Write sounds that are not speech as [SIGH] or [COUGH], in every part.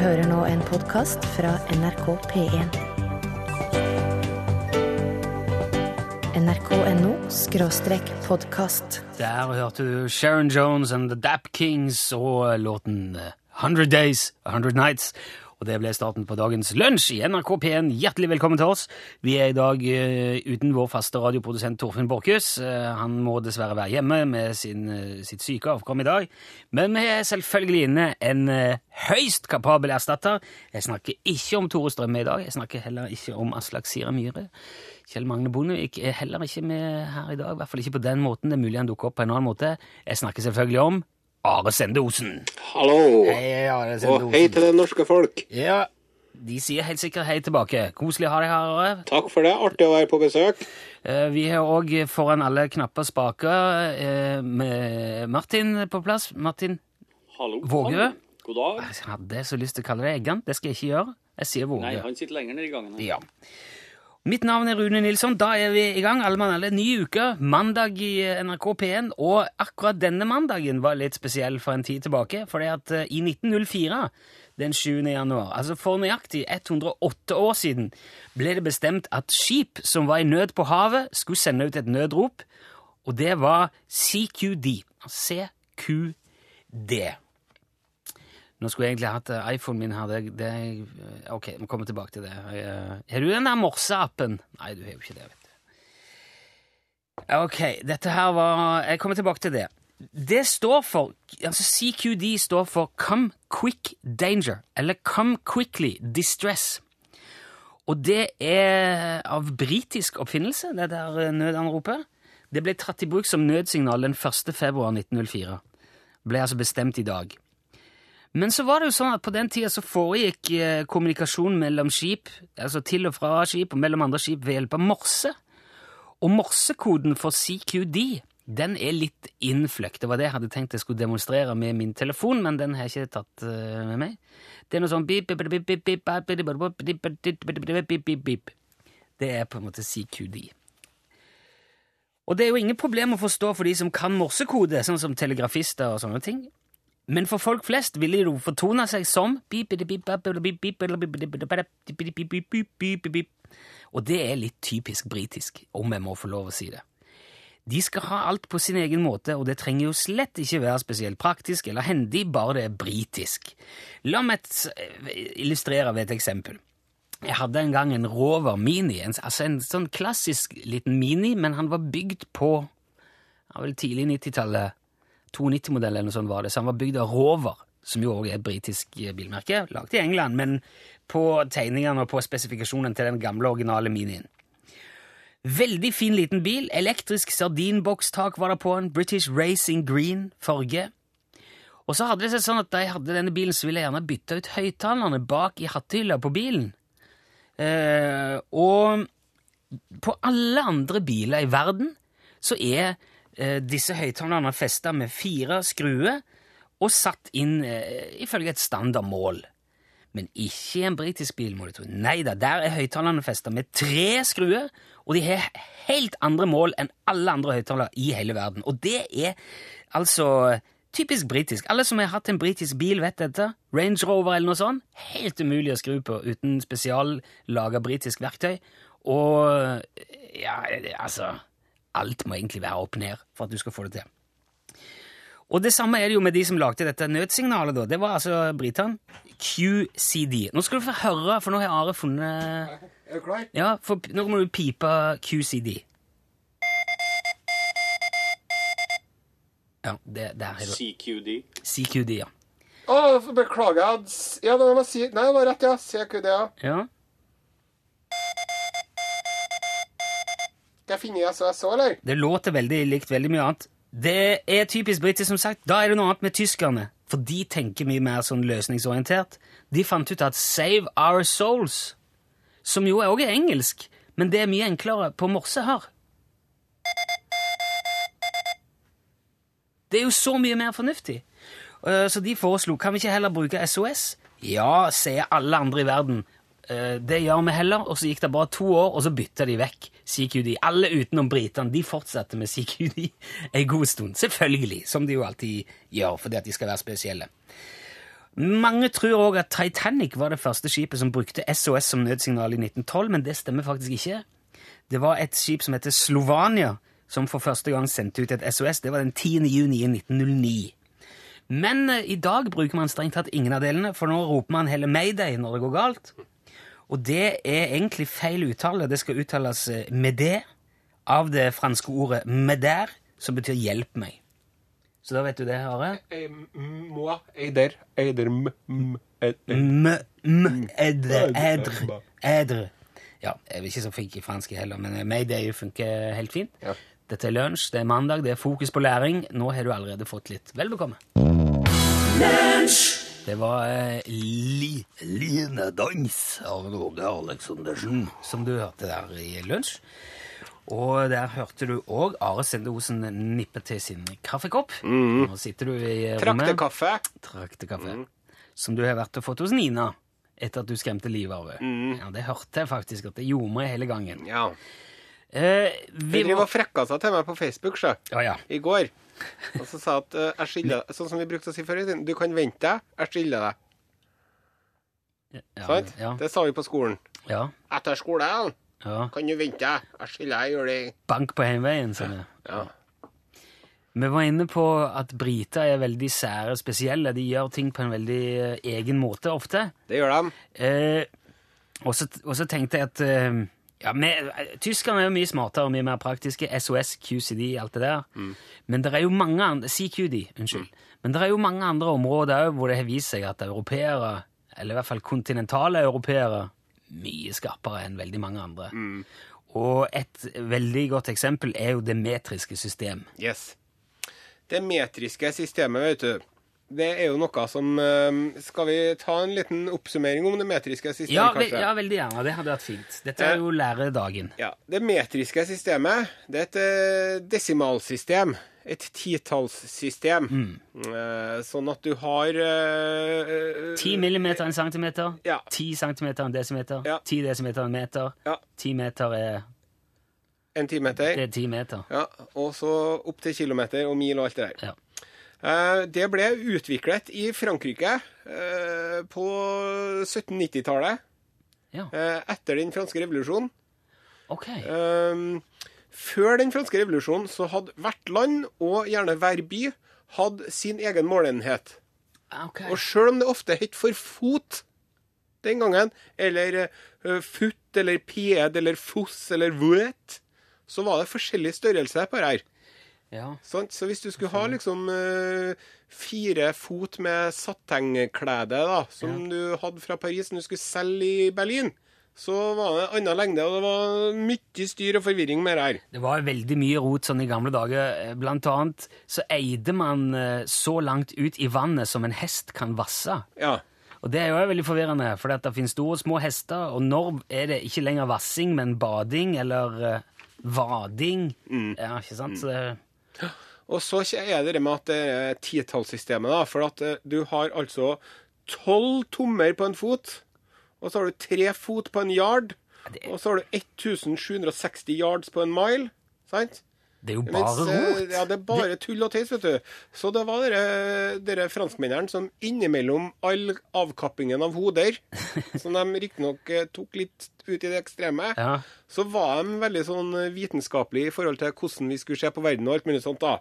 hører nå en podkast fra NRK P1. nrk.no skråstrek podkast. Der hørte du Sharon Jones and The Dap Kings og låten 100 Days, 100 Nights. Og det ble starten på dagens lunsj i NRK P1. Hjertelig velkommen til oss. Vi er i dag uh, uten vår faste radioprodusent Torfinn Borchhus. Uh, han må dessverre være hjemme med sin, uh, sitt syke avkom i dag. Men vi er selvfølgelig inne en høyst kapabel erstatter. Jeg snakker ikke om Tore Strømme i dag. Jeg snakker heller ikke om Aslak Sira Myhre. Kjell Magne Bondevik er heller ikke med her i dag. I hvert fall ikke på den måten. Det er mulig han dukker opp på en annen måte. Jeg snakker selvfølgelig om Are Sende Osen. Hallo! Hei, Are Sende Og hei til det norske folk. Ja, de sier helt sikkert hei tilbake. Koselig å ha deg her, Are. Takk for det. Artig å være på besøk. Eh, Vi har òg foran alle knapper spaker eh, med Martin på plass. Martin Hallo. Vågerød. God dag. Jeg hadde så lyst til å kalle deg Eggan. Det skal jeg ikke gjøre. Jeg sier Nei, han sitter lenger nede i gangen. her. Ja. Mitt navn er Rune Nilsson. Da er vi i gang. Alle mann alle. Ny uke. Mandag i NRK P1. Og akkurat denne mandagen var litt spesiell for en tid tilbake. For at eh, i 1904, den 7. januar, altså for nøyaktig 108 år siden, ble det bestemt at skip som var i nød på havet, skulle sende ut et nødrop. Og det var CQD. CQD. Nå skulle jeg egentlig hatt eh, iPhonen min her. Det, det, ok, vi kommer tilbake til det. Eh, Har du den der morseappen? Nei, du har jo ikke det. vet du. Ok, dette her var Jeg kommer tilbake til det. Det står for altså CQD står for Come Quick Danger, eller Come Quickly Distress. Og det er av britisk oppfinnelse, det der eh, nødanropet. Det ble tatt i bruk som nødsignal den 1. februar 1904. Ble altså bestemt i dag. Men så var det jo sånn at på den tida så foregikk kommunikasjon mellom skip, altså til og fra skip, og mellom andre skip ved hjelp av morse. Og morsekoden for CQD den er litt innfløkt. Det var det jeg hadde tenkt jeg skulle demonstrere med min telefon, men den har jeg ikke tatt med meg. Det er noe sånn. Det er på en måte CQD. Og det er jo ingen problem å forstå for de som kan morsekode, sånn som telegrafister og sånne ting. Men for folk flest ville det jo fortone seg som Og det er litt typisk britisk, om jeg må få lov å si det. De skal ha alt på sin egen måte, og det trenger jo slett ikke være spesielt praktisk eller hendig, bare det er britisk. La meg illustrere ved et eksempel. Jeg hadde en gang en Rover Mini, en, altså en sånn klassisk liten Mini, men han var bygd på ja, vel tidlig 90-tallet. 92-modell eller noe sånt var det, så han var bygd av Rover, som jo også er et britisk bilmerke, lagd i England, men på tegningene og på spesifikasjonen til den gamle, originale Minien. Veldig fin liten bil, elektrisk sardinbokstak var det på en, British Racing Green farge. Og så hadde det seg sånn at jeg hadde denne bilen, så ville jeg gjerne bytte ut høyttalerne bak i hattehylla på bilen. Eh, og på alle andre biler i verden så er eh, disse høyttalerne festa med fire skruer og satt inn eh, ifølge et standardmål. Men ikke i en britisk bil, må du tro. Nei da, der er høyttalerne festa med tre skruer, og de har helt andre mål enn alle andre høyttalere i hele verden. Og det er altså typisk britisk. Alle som har hatt en britisk bil, vet dette. Range Rover eller noe sånt. Helt umulig å skru på uten spesiallaga britisk verktøy. Og ja, altså Alt må egentlig være opp ned for at du skal få det til. Og det samme er det jo med de som lagde dette nødsignalet. da. Det var altså britene. QCD. Nå skal du få høre, for nå har Are funnet Er du klar? Ja, for Nå må du pipe QCD. Ja, det, der er det. CQD. CQD, ja. Å, beklager. Ja, det må jeg si Nei, det var rett, ja. CQD, ja. ja. Skal jeg så, òg, eller? Det låter veldig likt veldig mye annet. Det er typisk britisk, som sagt. Da er det noe annet med tyskerne. For de tenker mye mer sånn løsningsorientert. De fant ut at Save Our Souls, som jo også er engelsk, men det er mye enklere på morse her. Det er jo så mye mer fornuftig. Eh, Så de foreslo kan vi ikke heller bruke SOS. Ja, sier alle andre i verden. Eh, Det gjør vi heller. Og så gikk det bare to år, og så bytta de vekk CQD. Alle utenom britene de fortsatte med CQD [LAUGHS] en god stund. Selvfølgelig, som de jo alltid gjør, fordi at de skal være spesielle. Mange tror òg at Titanic var det første skipet som brukte SOS som nødsignal i 1912, men det stemmer faktisk ikke. Det var et skip som heter Slovania, som for første gang sendte ut et SOS. Det var den 10. juni 1909. Men eh, i dag bruker man strengt tatt ingen av delene, for nå roper man heller mayday når det går galt. Og det er egentlig feil uttale. Det skal uttales med det av det franske ordet meder, som betyr 'hjelp meg'. Så da vet du det, Are. Eh, Moi, eider, eider, m, m, ed- ed- M, m, edre. Ja, jeg er ikke så flink i fransk heller, men eh, mayday funker helt fint. Ja. Dette er lunsj, det er mandag, det er fokus på læring. Nå har du allerede fått litt. Vel bekomme. Det var eh, li, Linedans av Roge Aleksandersen som du hørte der i lunsj. Og der hørte du òg Are Sende Osen nippe til sin kaffekopp. Nå sitter du i rommet. Traktekaffe. Traktekaffe. Som du har vært og fått hos Nina etter at du skremte livet av henne. Ja, det hørte jeg faktisk at det gjorde meg hele gangen. Ja. Eh, Vi driver var frekka seg til meg på Facebook, sjø. Ja, ja. I går. Og så sa at eh, jeg skylder Sånn som vi brukte å si før i tiden. Du kan vente deg, jeg skylder deg. Ja, Sant? ja, Det sa vi på skolen. ja, Etter skolen ja. kan du vente deg. Jeg skylder deg, gjør det. Bank på heimveien, sånn ja. Ja. Vi var inne på at briter er veldig sære og spesielle. De gjør ting på en veldig eh, egen måte ofte. Det gjør de. Eh, og så tenkte jeg at eh, ja, men, Tyskerne er jo mye smartere og mye mer praktiske. SOS, QCD, alt det der. Men det er jo mange andre CQD, unnskyld. Men det er jo mange andre områder òg hvor det har vist seg at europeere, eller i hvert fall kontinentale europeere, mye skarpere enn veldig mange andre. Og et veldig godt eksempel er jo det metriske system. Yes. Det metriske systemet, vet du, det er jo noe som eh, Skal vi ta en liten oppsummering om det metriske systemet, Ja, kanskje? ja, veldig gjerne. Det hadde vært fint. Dette er jo læredagen. Ja, Det metriske systemet det er et eh, desimalsystem. Et titallssystem. Mm. Eh, sånn at du har Ti 10 millimeter en centimeter, Ja. 10 centimeter en desimeter, Ja. 10 desimeter en meter, Ja, 10 meter er, en timeter. det er 10 meter. Ja, og så opp til kilometer og mil og alt det der. Ja. Eh, det ble utviklet i Frankrike eh, på 1790-tallet, Ja, eh, etter den franske revolusjonen. ok. Um, før den franske revolusjonen så hadde hvert land, og gjerne hver by, hadde sin egen målenhet. Okay. Og sjøl om det ofte het for fot den gangen, eller fut, futt, eller ped, eller foss, eller vøt, så var det forskjellig størrelse på det her. Ja. Så hvis du skulle ha liksom eh, fire fot med satengklede, da, som du hadde fra Paris, som du skulle selge i Berlin, så var det annen lengde, og det var mye styr og forvirring med det her. Det var veldig mye rot sånn i gamle dager. Blant annet så eide man eh, så langt ut i vannet som en hest kan vasse. Ja. Og det er jo veldig forvirrende, for det finnes store og små hester, og når er det ikke lenger vassing, men bading eller vading? vading? Ja, ikke sant? Så det, Og så er det det med at det er titallssystemet, da. For at eh, du har altså tolv tommer på en fot, og så har du tre fot på en yard, og så har du 1760 yards på en mile. Sant? Det er jo bare eh, rot. Ja, det er bare tull og tøys, vet du. Så det var dere, dere franskmennene som innimellom all avkappingen av hoder, [LAUGHS] som de riktignok eh, tok litt ut i det ekstreme, Ja. så var de veldig sånn eh, vitenskapelige i forhold til hvordan vi skulle se på verden og alt mulig sånt, da.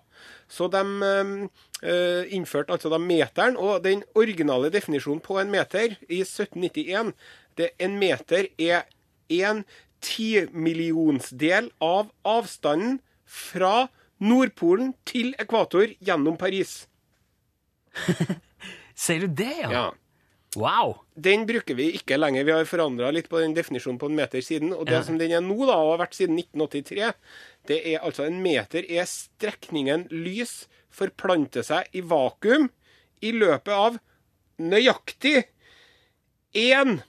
Så de eh, innførte altså da meteren, og den originale definisjonen på en meter i 1791, det en meter er en timillionsdel av avstanden fra Nordpolen til ekvator gjennom Paris. [LAUGHS] Sier du det, ja? Ja. Wow! Den bruker vi ikke lenger. Vi har forandra litt på den definisjonen på en meter siden. Og det Ja. som den er nå, da, og har vært siden 1983, det er altså en meter er strekningen lys forplanter seg i vakuum i løpet av nøyaktig 1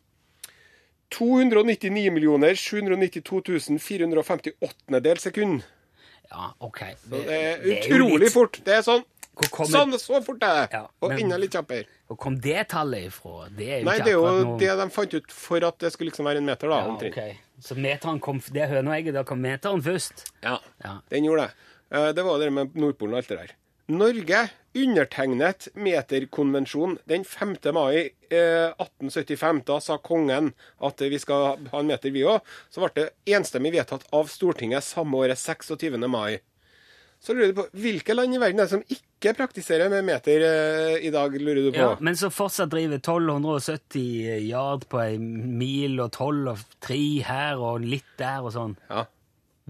299 792 458 del sekund. Ja, ok. Så det er det er utrolig litt- fort. Det er sånn kommer, Sånn, så fort er det! Ja, Og enda litt kjappere. hvor kom det tallet ifra? Det er jo Nei, det er jo akkurat noe... det de fant ut for at det skulle liksom være en meter, da. Ja, omtrent. ok. Så meteren kom, det høneegget, da kom meteren først? Ja, Ja. den gjorde det. Eh, Det var det med Nordpolen og alt det der. Norge undertegnet meterkonvensjonen den 5. mai eh, 1875. Da sa kongen at vi skal ha en meter, vi òg. Så ble det enstemmig vedtatt av Stortinget samme året, 26. mai. Så lurer du på, Hvilke land i verden er det som ikke praktiserer med meter eh, i dag, lurer du på? Ja, men så fortsatt driver 1270 yard på ei mil og 12 og 3 her og litt der og sånn. Ja.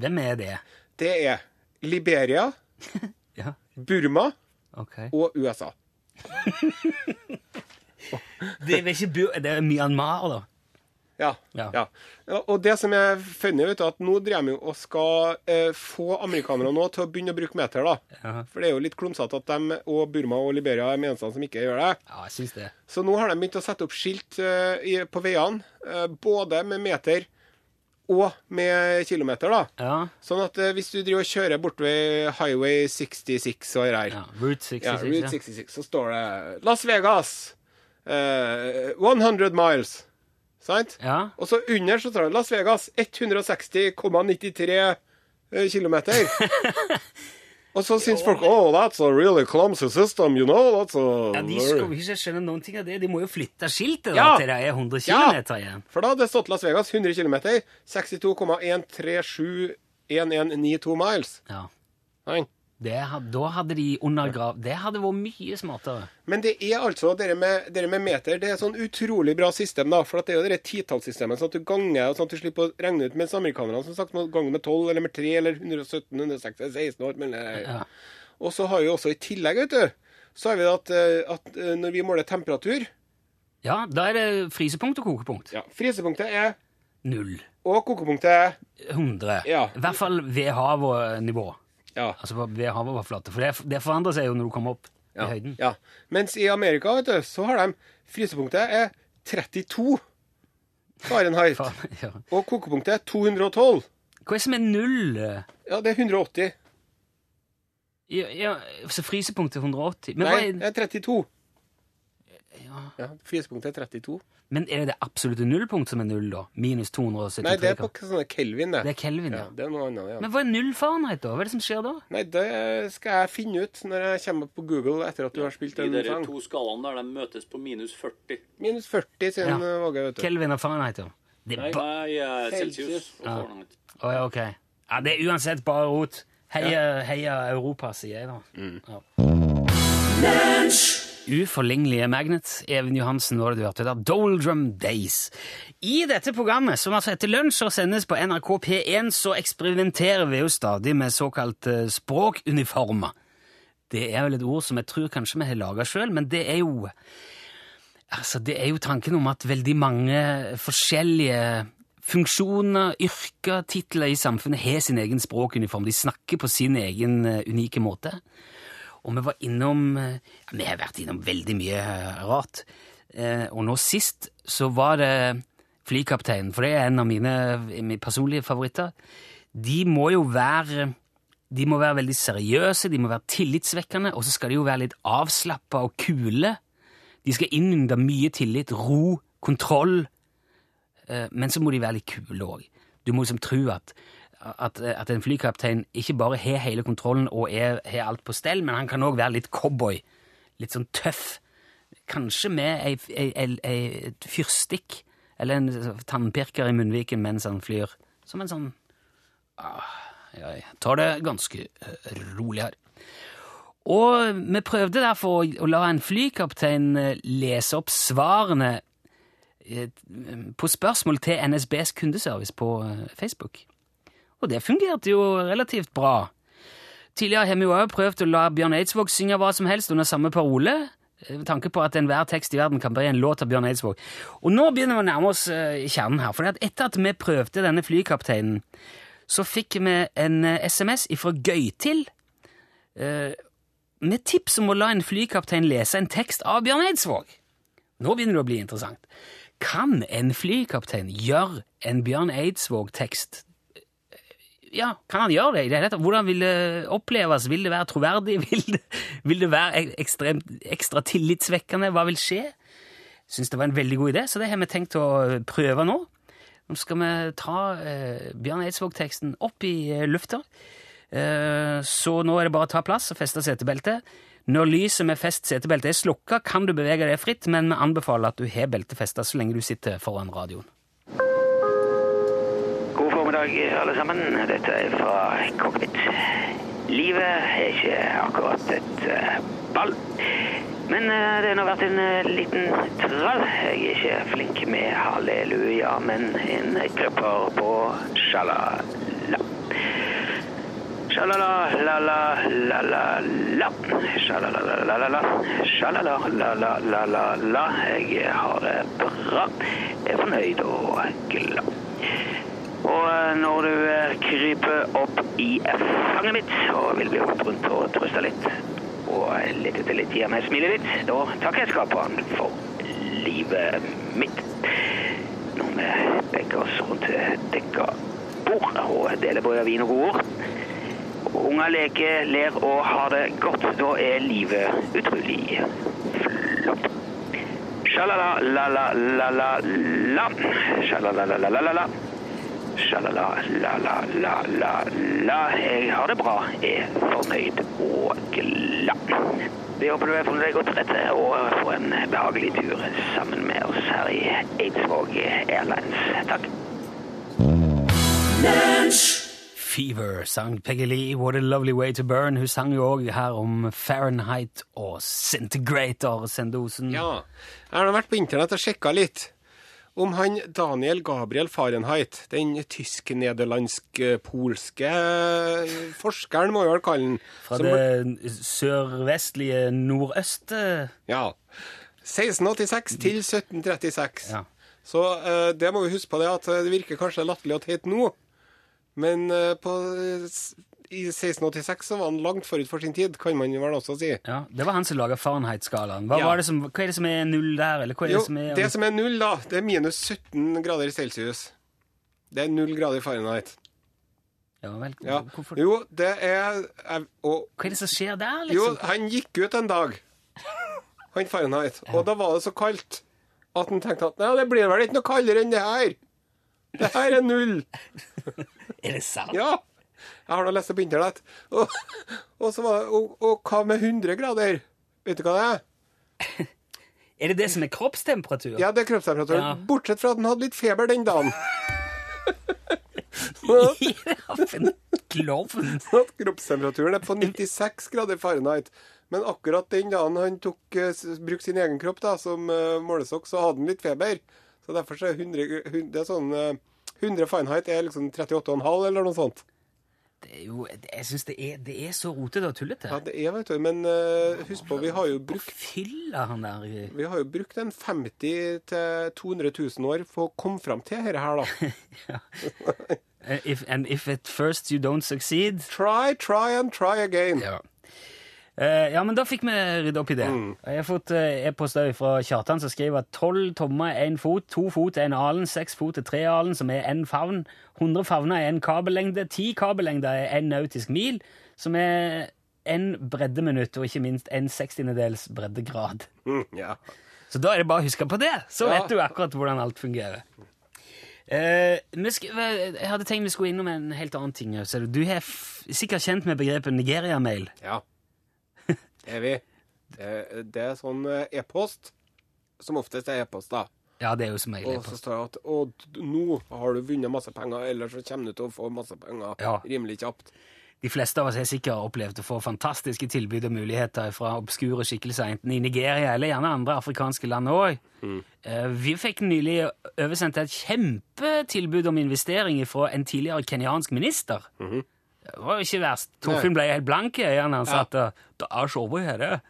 Hvem er det? Det er Liberia, [LAUGHS] Ja, Burma ok. og USA. [LAUGHS] Det er ikke det er Myanmar, da? Ja. Ja. ja. Og det som er funny, Er at nå driver vi og skal eh, få amerikanerne nå til å begynne å bruke meter, da. Ja, For det er jo litt klumsete at de og Burma og Liberia er de eneste som ikke gjør det. ja jeg synes det. Så nå har de begynt å sette opp skilt eh, på veiene, eh, både med meter og med kilometer, da. Ja. Sånn at eh, hvis du driver og kjører bortover Highway 66 og det ja. Route 66. ja, Route ja. så står det Las Vegas, eh, 100 miles. Sant? Ja. Og så under så står det Las Vegas 160,93 km. [LAUGHS] og så syns folk Oh, that's a really clumsy system, you know. That's a ja, De skal ikke skjønne noen ting av det. De må jo flytte skiltet Ja. da, til det er 100 Ja. km igjen. For da hadde det stått Las Vegas 100 km. 62,1371192 miles. Ja. Nei. Det, da hadde de undergravd Det hadde vært mye smartere. Men det er altså dere med, dere med meter. Det er sånn utrolig bra system, da. For det er jo det titallssystemet, sånn at du ganger, og sånn at du slipper å regne ut. Mens amerikanerne som sagt må gange med 12 eller med 3 eller 117, 160, 16 år. Men, eh, Ja. Og så har vi også i tillegg, vet du, så har vi at, eh, at eh, når vi måler temperatur ja, da er det frysepunkt og kokepunkt. ja, Frysepunktet er Null. Og kokepunktet er 100. Ja. I hvert fall ved havnivå. Ja. Altså på- ved havoverflate. For det, det forandrer seg jo når du kommer opp ja, i høyden. ja. Mens i Amerika, vet du, så har de Frysepunktet er 32 Fahrenheit. [LAUGHS] Ja. Og kokepunktet er 212. Hva er det som er null? Ja, det er 180. Ja, ja, så frysepunktet er 180. Men, Nei, det er 32. ja. Ja, Frysepunktet er 32. men er det det absolutte nullpunkt som er null, da? Minus 273? Nei, det er på sånne Kelvin, det. Det er Kelvin, ja. ja. Det er noe annet, ja. Men hva er null Fahrenheit, da? Hva er det som skjer da? Nei, det skal jeg finne ut når jeg kommer på Google etter at du har spilt De en der to skalaene der de møtes på minus 40. Minus 40 siden Ja. Våge, vet du. Kelvin og Fahrenheit, ja. Det er Nei, nei, eh, Celsius. Og Fahrenheit. Å, ja, ok. Ja, det er uansett bare rot. Heia, heia Europa, sier jeg da. Ja. Uforlignelige Magnet. Even Johansen var det du hørte der. Doldrum Days. I dette programmet, som altså etter lunsj og sendes på NRK P1, så eksperimenterer vi jo stadig med såkalte språkuniformer. Det er vel et ord som jeg tror kanskje vi har laga sjøl, men det er jo Altså, det er jo tanken om at veldig mange forskjellige funksjoner, yrker, titler i samfunnet har sin egen språkuniform. De snakker på sin egen eh, unike måte. Og vi var innom eh, ja, Vi har vært innom veldig mye eh, rart. Eh, og nå sist så var det flykapteinen, for det er en av mine, mine personlige favoritter. De må jo være de må være veldig seriøse, de må være tillitsvekkende, og så skal de jo være litt avslappa og kule. De skal innynde mye tillit, ro, kontroll, eh, men så må de være litt kule òg. Du må liksom tro at, at, at en flykaptein ikke bare har hele kontrollen og har alt på stell, men han kan òg være litt cowboy. Litt sånn tøff. Kanskje med et fyrstikk eller en tannpirker i munnviken mens han flyr. Som en sånn ah, Jeg tar det ganske eh, rolig her. Og vi prøvde derfor å, la en flykaptein eh, lese opp svarene eh, på spørsmål til NSBs kundeservice på Facebook. Og det fungerte jo relativt bra. Tidligere har vi jo prøvd å la Bjørn Eidsvåg synge hva som helst under samme parole, eh, med tanke på at enhver tekst i verden kan bli en låt av Bjørn Eidsvåg. Og nå begynner vi å nærme oss eh, kjernen her, for etter at vi prøvde denne flykapteinen, så fikk vi en eh, SMS ifra Gøytil, eh, med tips om å la en flykaptein lese en tekst av Bjørn Eidsvåg. Nå begynner det å bli interessant. Kan en flykaptein gjøre en Bjørn Eidsvåg-tekst ja, kan han gjøre det i det hele tatt? Hvordan vil det oppleves? Vil det være troverdig? [LAUGHS] Vil det, vil det være ekstremt, ekstra tillitsvekkende? Hva vil skje? Syns det var en veldig god idé, så det har vi tenkt å prøve nå. Nå skal vi ta eh, Bjørn Eidsvåg-teksten opp i eh, lufta. Eh, så nå er det bare å ta plass og feste setebeltet. Når lyset med fest setebelte er slukka, kan du bevege deg fritt, men vi anbefaler at du har beltet festa så lenge du sitter foran radioen. Formiddag, alle sammen. Dette er fra Cockpit. Livet er ikke akkurat et eh, ball. Men eh, det har nå vært en eh, liten trall. Jeg er ikke flink med halleluja, men en kløpper på sjalala. Sjalala, la, la, la, la, la. Sjalala, la, la, la, la. Sjalala, lala, la, la, la, la. Jeg har det bra. Jeg er fornøyd og glad. Og eh, når du eh, kryper opp i fanget mitt og vil bli holdt rundt og trøste litt, og litt etter litt gir meg smilet ditt, da takker jeg skaperen for livet mitt. Når vi begger oss rundt dekka bord og deler både vin og gode ord. Unger leker, ler og har det godt. Da er livet utrolig flott. Sjalala, la, la, la, la, la. Sjalala, la, la, la, la, la. Sjalala, la, la, la, la, la. Jeg har det bra, er fornøyd og glad. Vi håper du er fornøyd deg godt til rette og får en behagelig tur sammen med oss her i Eidsvåg Airlines. Takk. Fever sang Peggy Lee, What a Lovely Way to Burn. Hun sang jo òg her om Fahrenheit og Centigrator, Sendosen. Ja. Jeg har vært på internett og sjekka litt om han Daniel Gabriel Fahrenheit, den tysk-nederlandsk-polske forskeren, må vi vel kalle han. Fra som- det sørvestlige nordøst Ja. 1686 til 1736. Ja. Så uh, det må vi huske på det, at det virker kanskje latterlig og teit nå, men uh, på, i 1686 så var han langt forut for sin tid, kan man vel også si. Ja, Det var han som laga Fahrenheit-skalaen. Hva, Ja. som- hva er det som er null der? Eller hva er Jo, det som er det som er null, da, det er minus 17 grader celsius. Det er null grader Fahrenheit. Ja vel, Ja. hvorfor Jo, det er jeg- og, Hva er det som skjer der, Jo, liksom? han gikk ut en dag, [LAUGHS] han Fahrenheit, og da var det så kaldt at han tenkte at nei, det blir vel ikke noe kaldere enn det her. Det her er null. [LAUGHS] Er det sant? Ja. Jeg har nå lest det på internett. Og, og, så var og, og hva med 100 grader? Vet du hva det er? [LAUGHS] Er det det som er kroppstemperatur? Ja, det er kroppstemperatur. Ja. Bortsett fra at den hadde litt feber den dagen. [LAUGHS] [LAUGHS] At kroppstemperaturen er på 96 grader Fahrenheit. Men akkurat den dagen han tok, eh, brukte sin egen kropp da, som eh, målestokk, så hadde han litt feber. Så derfor så er 100, hun- det er sånn eh, 100 Fahrenheit er liksom 38,5 eller noe sånt. Det er jo, jeg syns det, er- det er så rotete og tullete. Ja, det er, vet du. Men uh, husk på, vi har jo brukt fyller han der Vi har jo brukt en 50 000-200 000 år for å komme fram til dette her, da. [LAUGHS] Eh, if, And if at first you don't succeed Try, try and try again. Ja. Eh, ja, men da fikk vi rydda opp i det. Mm. Jeg har fått uh, e-post fra Kjartan som skriver at tolv tommer er én fot, to fot er en alen, seks fot er tre alen, som er én favn, 100 favner er en kabellengde, ti kabellengder er en nautisk mil, som er en breddeminutt, og ikke minst en sekstiendedels breddegrad. Mm, ja. Så da er det bare å huske på det, så Ja. vet du akkurat hvordan alt fungerer. Eh, jeg hadde tenkt vi skulle innom en helt annen ting. Du har er sikkert kjent med begrepet Nigeria-mail. ja. Det vi. Det, det er sånn eh, e-post. Som oftest er e-post, da. Ja, det er jo som regel Og så står det at å, nå har du vunnet masse penger, eller så kommer du til å få masse penger Ja. rimelig kjapt. De fleste av oss har sikkert opplevd å få fantastiske tilbud og muligheter fra obskure skikkelser, enten i Nigeria eller gjerne andre afrikanske land òg. Vi fikk nylig oversendt et kjempetilbud om investering fra en tidligere kenyansk minister. Det var jo ikke verst. Torfinn ble helt blank i øynene. Han sa at det er over her,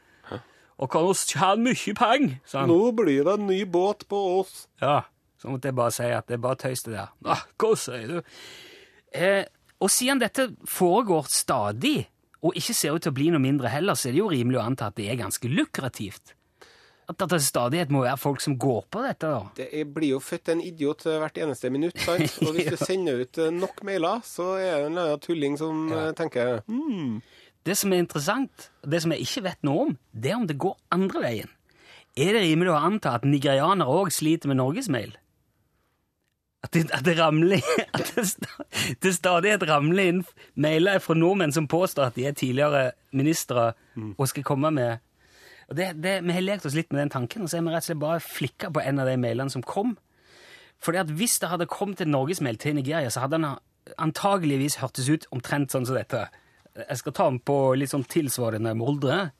og kan oss tjene mye penger, sa han. Nå blir det en ny båt på oss. Ja, så måtte jeg bare si at det er bare tøys det der. Ah, hva sier du? Eh, og siden dette foregår stadig, og ikke ser ut til å bli noe mindre heller, så er det jo rimelig å anta at det er ganske lukrativt. At det stadighet må være folk som går på dette. da. Det blir jo født en idiot hvert eneste minutt, sant? [LAUGHS] Og hvis du sender ut eh, nok mailer, så er det en eller annen tulling som Ja. eh, tenker hmm. Det som er interessant, og det som jeg ikke vet noe om, det er om det går andre veien. Er det rimelig å anta at nigerianere òg sliter med norgesmail? At det, at det ramler [LAUGHS] at det, det stadighet ramler inn mailer fra nordmenn som påstår at de er tidligere ministre og skal komme med og det, det, Vi har lekt oss litt med den tanken, og så har vi rett og slett bare flikka på en av de mailene som kom. Fordi at Hvis det hadde kommet en norgesmail til Nigeria, så hadde den antageligvis hørtes ut omtrent sånn som dette. Jeg skal ta den på litt sånn tilsvarende moldre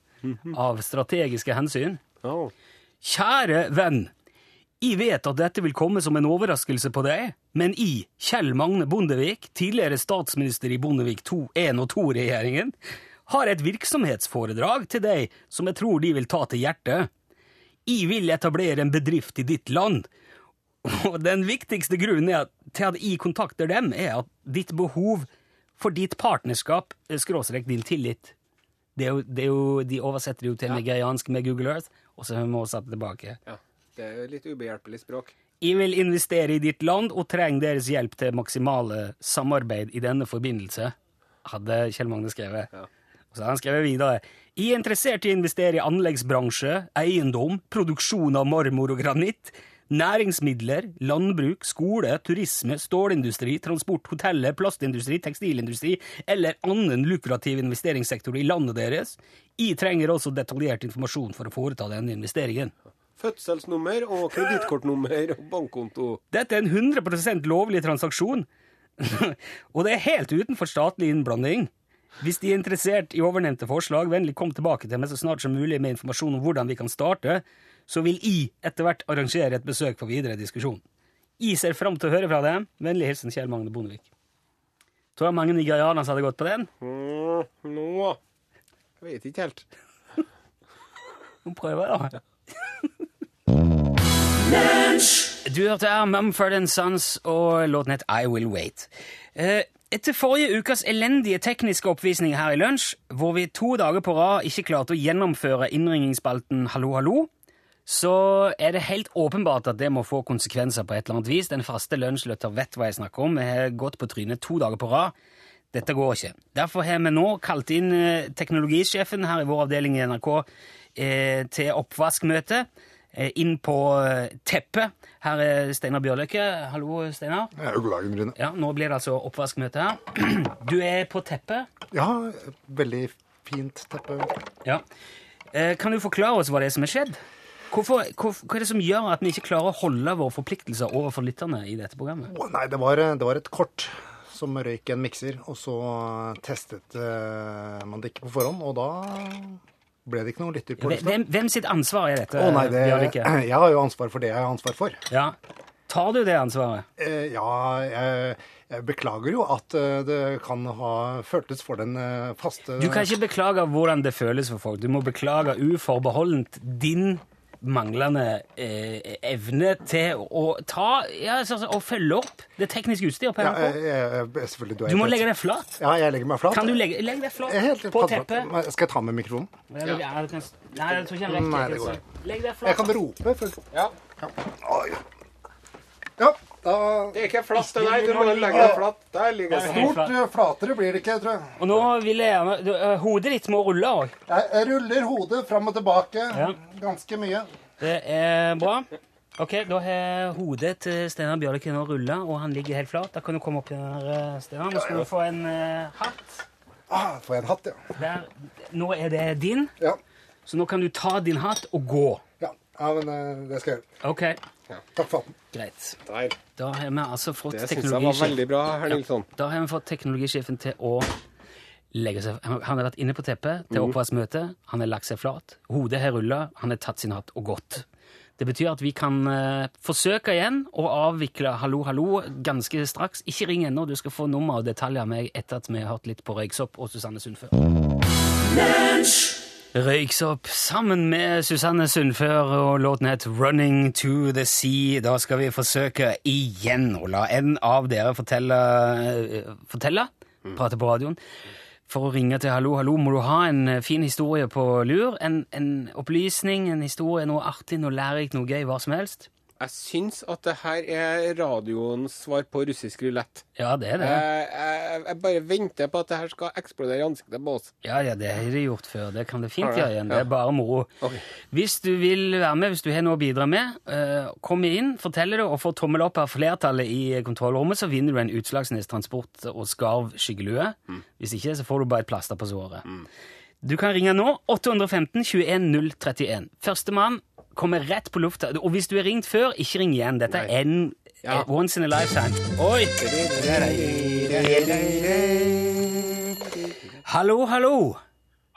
av strategiske hensyn. Oh. Kjære venn. Jeg vet at dette vil komme som en overraskelse på deg, men I, Kjell Magne Bondevik, tidligere statsminister i Bondevik 2, 1 og 2-regjeringen, har et virksomhetsforedrag til deg som jeg tror de vil ta til hjertet. Jeg vil etablere en bedrift i ditt land, og den viktigste grunnen til at jeg kontakter dem, er at ditt behov for ditt partnerskap, eh, skråstrek din tillit, det er jo, det er jo, de oversetter jo til nigeriansk med Google Earth, og så må vi sette det tilbake. ja. Det er jo litt ubehjelpelig språk. Jeg vil investere i ditt land og trenger deres hjelp til maksimale samarbeid i denne forbindelse, hadde Kjell Magne skrevet. Ja. Og så har han skrevet videre. Jeg er interessert i å investere i anleggsbransje, eiendom, produksjon av marmor og granitt, næringsmidler, landbruk, skole, turisme, stålindustri, transport, hoteller, plastindustri, tekstilindustri eller annen lukrativ investeringssektor i landet deres. Jeg trenger også detaljert informasjon for å foreta denne investeringen. Fødselsnummer og kredittkortnummer og bankkonto. Dette er en 100% lovlig transaksjon, [LAUGHS] og det er helt utenfor statlig innblanding. Hvis de er interessert i ovennevnte forslag, vennlig kom tilbake til meg så snart som mulig med informasjon om hvordan vi kan starte, så vil I etter hvert arrangere et besøk for videre diskusjon. I ser fram til å høre fra dem. Vennlig hilsen Kjell Magne Bondevik. Tror jeg mange nigerianere hadde gått på den. Mm, nå Jeg vet ikke helt. [LAUGHS] Nå prøver jeg, da. [LAUGHS] Du hørte her Mumford Sons og låten het I Will Wait. Eh, Etter forrige ukas elendige tekniske oppvisning her i lunsj, hvor vi to dager på rad ikke klarte å gjennomføre innringningsspalten Hallo, hallo, så er det helt åpenbart at det må få konsekvenser på et eller annet vis. Den faste lunsjlytter vet hva jeg snakker om. Vi har gått på trynet to dager på rad. Dette går ikke. Derfor har vi nå kalt inn eh, teknologisjefen her i vår avdeling i NRK eh, til oppvaskmøte. Eh, inn på eh, teppet. Her er Steinar Bjørløkke. Hallo, Steinar. Ja, god dagen, Rune. Ja, nå blir det altså oppvaskmøte her. [CLEARS THROAT] Du er på teppet. Ja, veldig fint teppe. Ja. Eh, Kan du forklare oss hva det er som er skjedd? Hvorfor, hvor, hva er det som gjør at vi ikke klarer å holde våre forpliktelser overfor lytterne i dette programmet? Oh, nei, det var, det var et kort som røyk en mikser, og så testet man det ikke på forhånd, og da ble det ikke noen lytter på lista. Hvem, hvem sitt ansvar er dette? Å nei, det, [CLEARS THROAT] jeg har jo ansvar for det jeg har ansvar for. Ja. Tar du det ansvaret? Eh, ja, jeg, jeg beklager jo at eh, det kan ha føltes for den eh, faste Du kan ikke beklage hvordan det føles for folk. Du må beklage uforbeholdent din manglende eh, evne til å ta ja, altså, å følge opp det tekniske utstyret på ja, NRK. jeg, jeg, jeg, du, Du må legge deg flat. Ja, jeg legger meg flat. Kan du legge, legge deg flat helt på teppet? Skal jeg ta med mikrofonen? Ja, du- ja, du kan, nei, jeg tror ikke jeg rekker det går Legg deg Jeg kan rope. For... Ja. Oi. Ja, da Det er ikke flatt, det der. Du må legge deg flatt. Der ligger det. Stort eh, flatere blir det ikke, tror jeg. Og nå vil jeg gjerne eh, Hodet ditt må rulle òg. Jeg, ruller hodet fram og tilbake Ja. ganske mye. Det er bra. Ok, Da har hodet til Steinar Bjørlike nå rulla, og han ligger helt flat. Da kan du komme opp her, eh, Steinar. Nå skal du få en uh, hatt. Ah, får jeg en hatt, ja. Der. Nå er det din, Ja, så nå kan du ta din hatt og gå. ja. ja men det skal jeg gjøre. Takk for den. greit. Der. Da har vi altså fått Det syns jeg var teknologisjefen veldig bra, herr Nilsson. Da har vi fått teknologisjefen til å legge seg Han har vært inne på teppet til mm. oppvaskmøte. Han har lagt seg flat. Hodet har rulla. Han har tatt sin hatt og gått. Det betyr at vi kan uh, forsøke igjen å avvikle Hallo, hallo ganske straks. Ikke ring ennå, du skal få nummer og detaljer av meg etter at vi har hørt litt på Røyksopp og Susanne Sundfør. Røyksopp sammen med Susanne Sundfør, og låten het Running to the Sea. Da skal vi forsøke igjen å la en av dere fortelle, eh, fortelle prate på radioen. For å ringe til Hallo, hallo må du ha en eh, fin historie på lur. En, en opplysning, en historie, noe artig, noe lærerikt, noe gøy, hva som helst. Jeg syns at det her er radioens svar på russisk rulett. Ja, det er det. Jeg, jeg, jeg bare venter på at det her skal eksplodere i ansiktet på oss. Ja, ja, det har de gjort før. Det kan det fint gjøre igjen. Det er bare moro. Okay. Hvis du vil være med, hvis du har noe å bidra med, eh, kom inn, fortell det, og få tommel opp av flertallet i kontrollrommet, så vinner du en Utslagsnes Transport og Skarv skyggelue. Mm. Hvis ikke, så får du bare et plaster på såret. Du kan ringe nå. 815 21 031. Førstemann kommer rett på lufta. Og hvis du har ringt før, ikke ring igjen. Dette er en Ja. once in a lifetime. Oi! Hallo, hallo!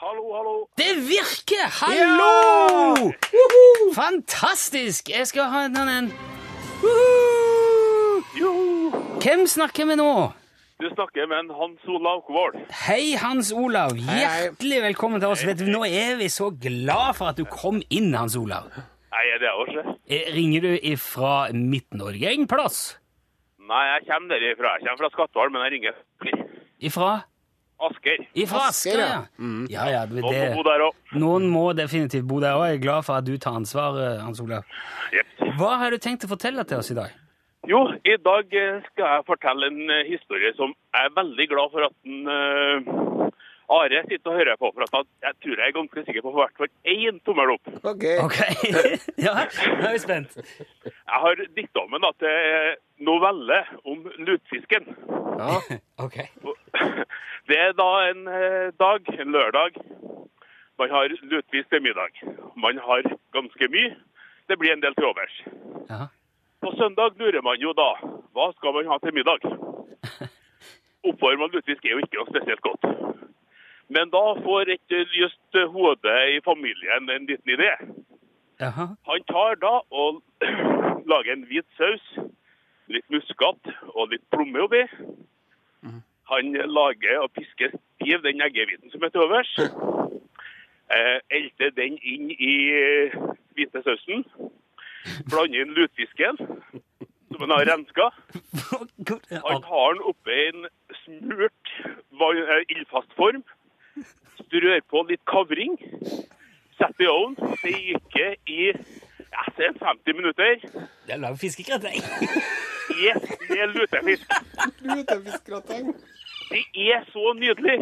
Hallo, hallo. Det virker! Hallo! Ja! Fantastisk! Jeg skal ha en en Hvem snakker vi nå? Du snakker med en Hans Olav Kvål. Hei, Hans Olav. Hjertelig velkommen til oss. Vet du, Nå er vi så glad for at du kom inn, Hans Olav. Nei, det er også? Eh, Ringer du ifra Midt-Norge en plass? Nei, jeg kommer derifra. Jeg kommer fra Skatval, men jeg ringer Ifra? Asker. Ifra Asker, ja. ja. Ja, ja, det, Noen må bo der òg. noen må definitivt bo der òg. Jeg er glad for at du tar ansvar, eh, Hans Olav. Hva har du tenkt å fortelle til oss i dag? Jo, i dag eh, skal jeg fortelle en eh, historie som jeg er veldig glad for at den, uh, Are sitter og hører på. For at jeg tror jeg er ganske sikker på å hvert fall én tommel opp. OK. Ok, [LAUGHS] ja, nå er vi spent. Jeg har diktamen da, til novelle om lutfisken. Ja. Ok. [LAUGHS] Det er da en eh, dag, en lørdag. Man har lutfisk til middag. Man har ganske mye. Det blir en del til overs. Ja. På søndag lurer man jo da, hva skal man ha til middag? [LAUGHS] Oppvarmet lutefisk er jo ikke noe spesielt godt. Men da får et lyst hode i familien en liten idé. Aha. Han tar da og [CLEARS THROAT] lager en hvit saus, litt muskat og litt plomme oppi. Han lager og pisker stiv den eggehviten som er til overs. [LAUGHS] Eh, Elter den inn i eh, hvite sausen. Blander inn lutfisken, som han har renska. Han tar den oppi en smurt eh, ildfast form. Strør på litt kavring. Setter i ovnen. Steker i ja, se 50 minutter. Det er lag fiskegrateng. Yes, det er lutefisk. Lutefiskgrateng. Det er så nydelig.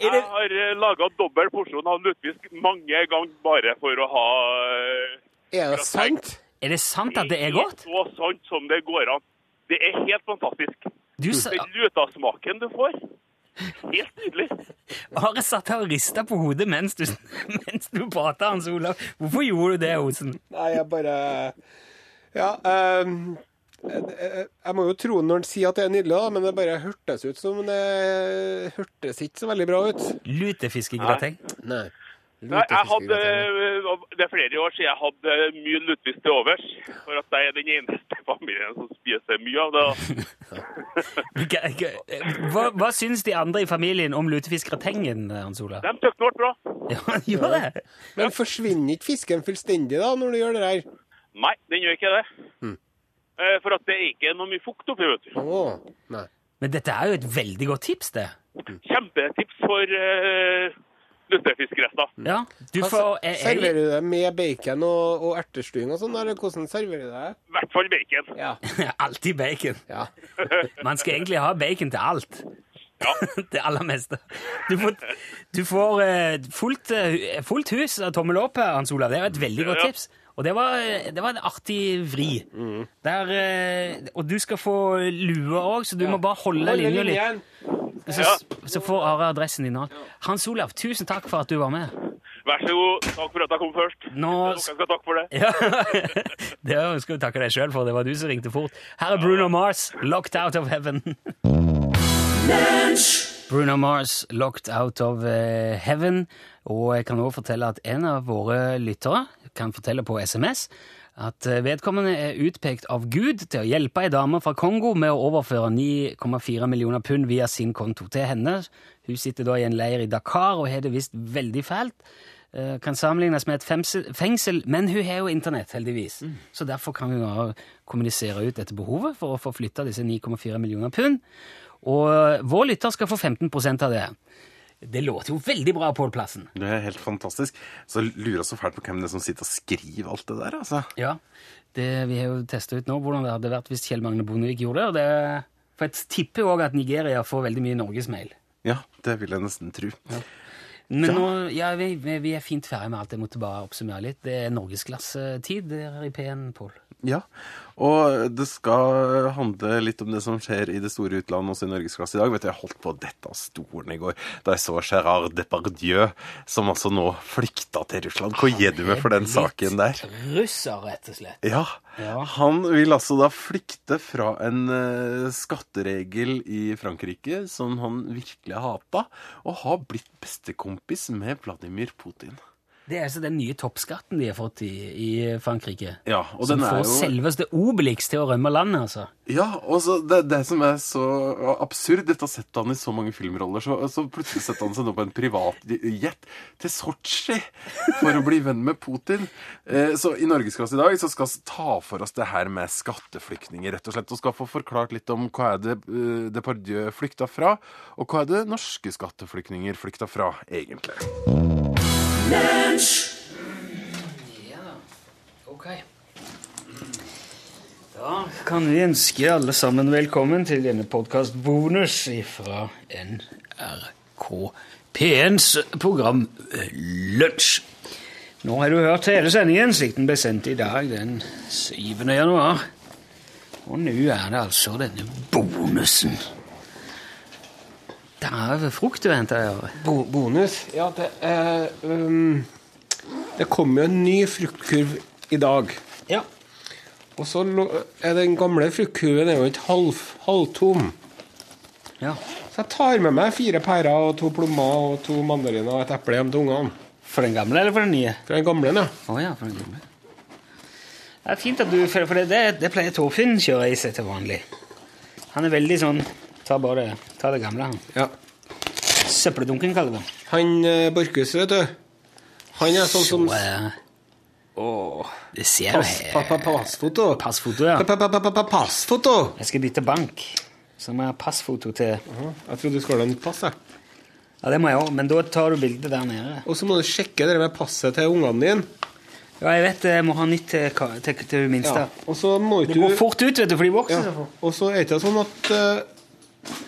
Jeg har laga dobbel porsjon av lutefisk mange ganger bare for å ha eh, Er det sant? er det sant at det er godt? Det er Så sant som det går an. Det er helt fantastisk. Du sa, Den lutasmaken du får, helt nydelig. Are satt her og rista på hodet mens du, mens du prata, Hans Olav. Hvorfor gjorde du det, Osen? Nei, jeg bare Ja. Um... jeg, må jo tro når han sier at det er nydelig, da, men det bare hørtes ut som det hørtes ikke så veldig bra ut. Lutefiskegrateng? Nei. Nei, jeg hadde, det er flere år siden jeg hadde mye lutefisk til overs. For at jeg er den eneste familien som spiser mye av det. [LAUGHS] Hva, hva, hva syns de andre i familien om lutefiskgratengen, Hans Ola? De tøkker det ble bra. Ja, [LAUGHS] gjør det. Men forsvinner ikke fisken fullstendig da, når du gjør det der? Nei, den gjør ikke det. Mm. Eh, For at det er ikke noe mye fukt oppi, vet du. Oh, nei. Men dette er jo et veldig godt tips, det. Kjempetips for uh, lutefiskretter. Ja, du Hva får jeg, jeg, Serverer du det med bacon og, og ertestuing og sånn, eller hvordan serverer du det? I hvert fall bacon. Ja. [LAUGHS] Alltid bacon. ja. [LAUGHS] Man skal egentlig ha bacon til alt. Ja. [LAUGHS] det aller meste. Du får, du får eh, fullt, eh, fullt hus av tommel opp her, Hans Olav. Det er et veldig godt Ja, ja. tips. Og det var, det var en artig vri. Der, eh, og du skal få lue òg, så du må bare holde Hold linja litt. Så, så får Are adressen din. òg. Hans Olav, tusen takk for at du var med. Vær så god. Takk for at jeg kom først. Nå Dere skal takke for det. Ja, [LAUGHS] Det skal du takke deg sjøl for. Det var du som ringte fort. Her er Bruno Mars, 'Locked Out of Heaven'. Bruno Mars, 'Locked Out of eh, Heaven'. Og jeg kan også fortelle at en av våre lyttere kan fortelle på SMS at eh, vedkommende er utpekt av Gud til å hjelpe ei dame fra Kongo med å overføre 9,4 millioner pund via sin konto til henne. Hun sitter da i en leir i Dakar og har det visst veldig fælt. Eh, Kan sammenlignes med et fengsel, men hun har jo internett, heldigvis. Så derfor kan hun kommunisere ut dette behovet for å få flytta disse 9,4 millioner pund. Og vår lytter skal få 15% av det. Det låter jo veldig bra, Pål Plassen. Det er helt fantastisk. Så lurer jeg så fælt på hvem det er som sitter og skriver alt det der, altså. Ja, det, Vi har jo testa ut nå hvordan det hadde vært hvis Kjell Magne Bondevik gjorde det. det for jeg tipper òg at Nigeria får veldig mye norgesmail. Ja, det vil jeg nesten tro. Men Ja. nå, ja, vi, vi vi er fint ferdig med alt. Jeg måtte bare oppsummere litt. Det er norgesklassetid her i P1, Pål. Ja, og det skal handle litt om det som skjer i det store utlandet også i norgesklasse i dag. Vet du, Jeg holdt på å dette av stolen i går da jeg så Gérard Depardieu, som altså nå flykta til Russland. Hva gir du med for den saken der? Russer, rett og slett. Ja, Ja. han vil altså da flykte fra en eh, skatteregel i Frankrike som han virkelig hata, og har blitt bestekompis med Vladimir Putin. Det er altså den nye toppskatten de har fått i, i Frankrike. Ja, og som den er får jo... selveste Obelix til å rømme landet, altså. Ja, og så det, det som er så absurd Dette har sett han i så mange filmroller, så, så plutselig setter han seg nå på en privatjet til Sotsji for å bli venn med Putin. Eh, så i Norgesklasse i dag så skal vi ta for oss det her med skatteflyktninger, rett og slett. Og skal få forklart litt om hva er det uh, Depardieu flykta fra, og hva er det norske skatteflyktninger flykta fra, egentlig. Da kan vi ønske alle sammen velkommen til denne podkast-bonus fra NRK P1s program eh, Lunsj. Nå har du hørt hele sendingen slik den ble sendt i dag, den 7. januar. Og nå er det altså denne bonusen. Det er frukt du henter her. Bo bonus? Ja, det er um, Det kom jo en ny fruktkurv i dag. Ja. Og så er den gamle fruktkurven er jo ikke halv, halvtom. ja. Så jeg tar med meg fire pærer og to plommer og to mandariner og et eple hjem til ungene. For den gamle eller for den nye? For den gamle, ja. Oh, ja, for den gamle. Det er fint at du føler, for det, det, det pleier Torfinn kjøre i seg til vanlig. Han er veldig sånn Ta bare det, ta det gamle, han. ja. Søppeldunken, kaller vi det. Han eh, Borchhus, vet du. Han er sånn som Så, eh, Åh. Det ser Pass, pa, pa, passfoto. Passfoto, ja. Pa, pa, pa, pa, pa, passfoto! Jeg skal bytte bank, så må jeg ha passfoto til Jeg trodde du skulle ha nytt pass, jeg. Ja, det må jeg òg, men da tar du bildet der nede. Og så må du sjekke det med passet til ungene dine. Ja, jeg vet jeg må ha nytt til, til, til minste. Ja. Og så må du... Det går fort ut, vet du, for de vokser ja. Og så er det ikke sånn at eh,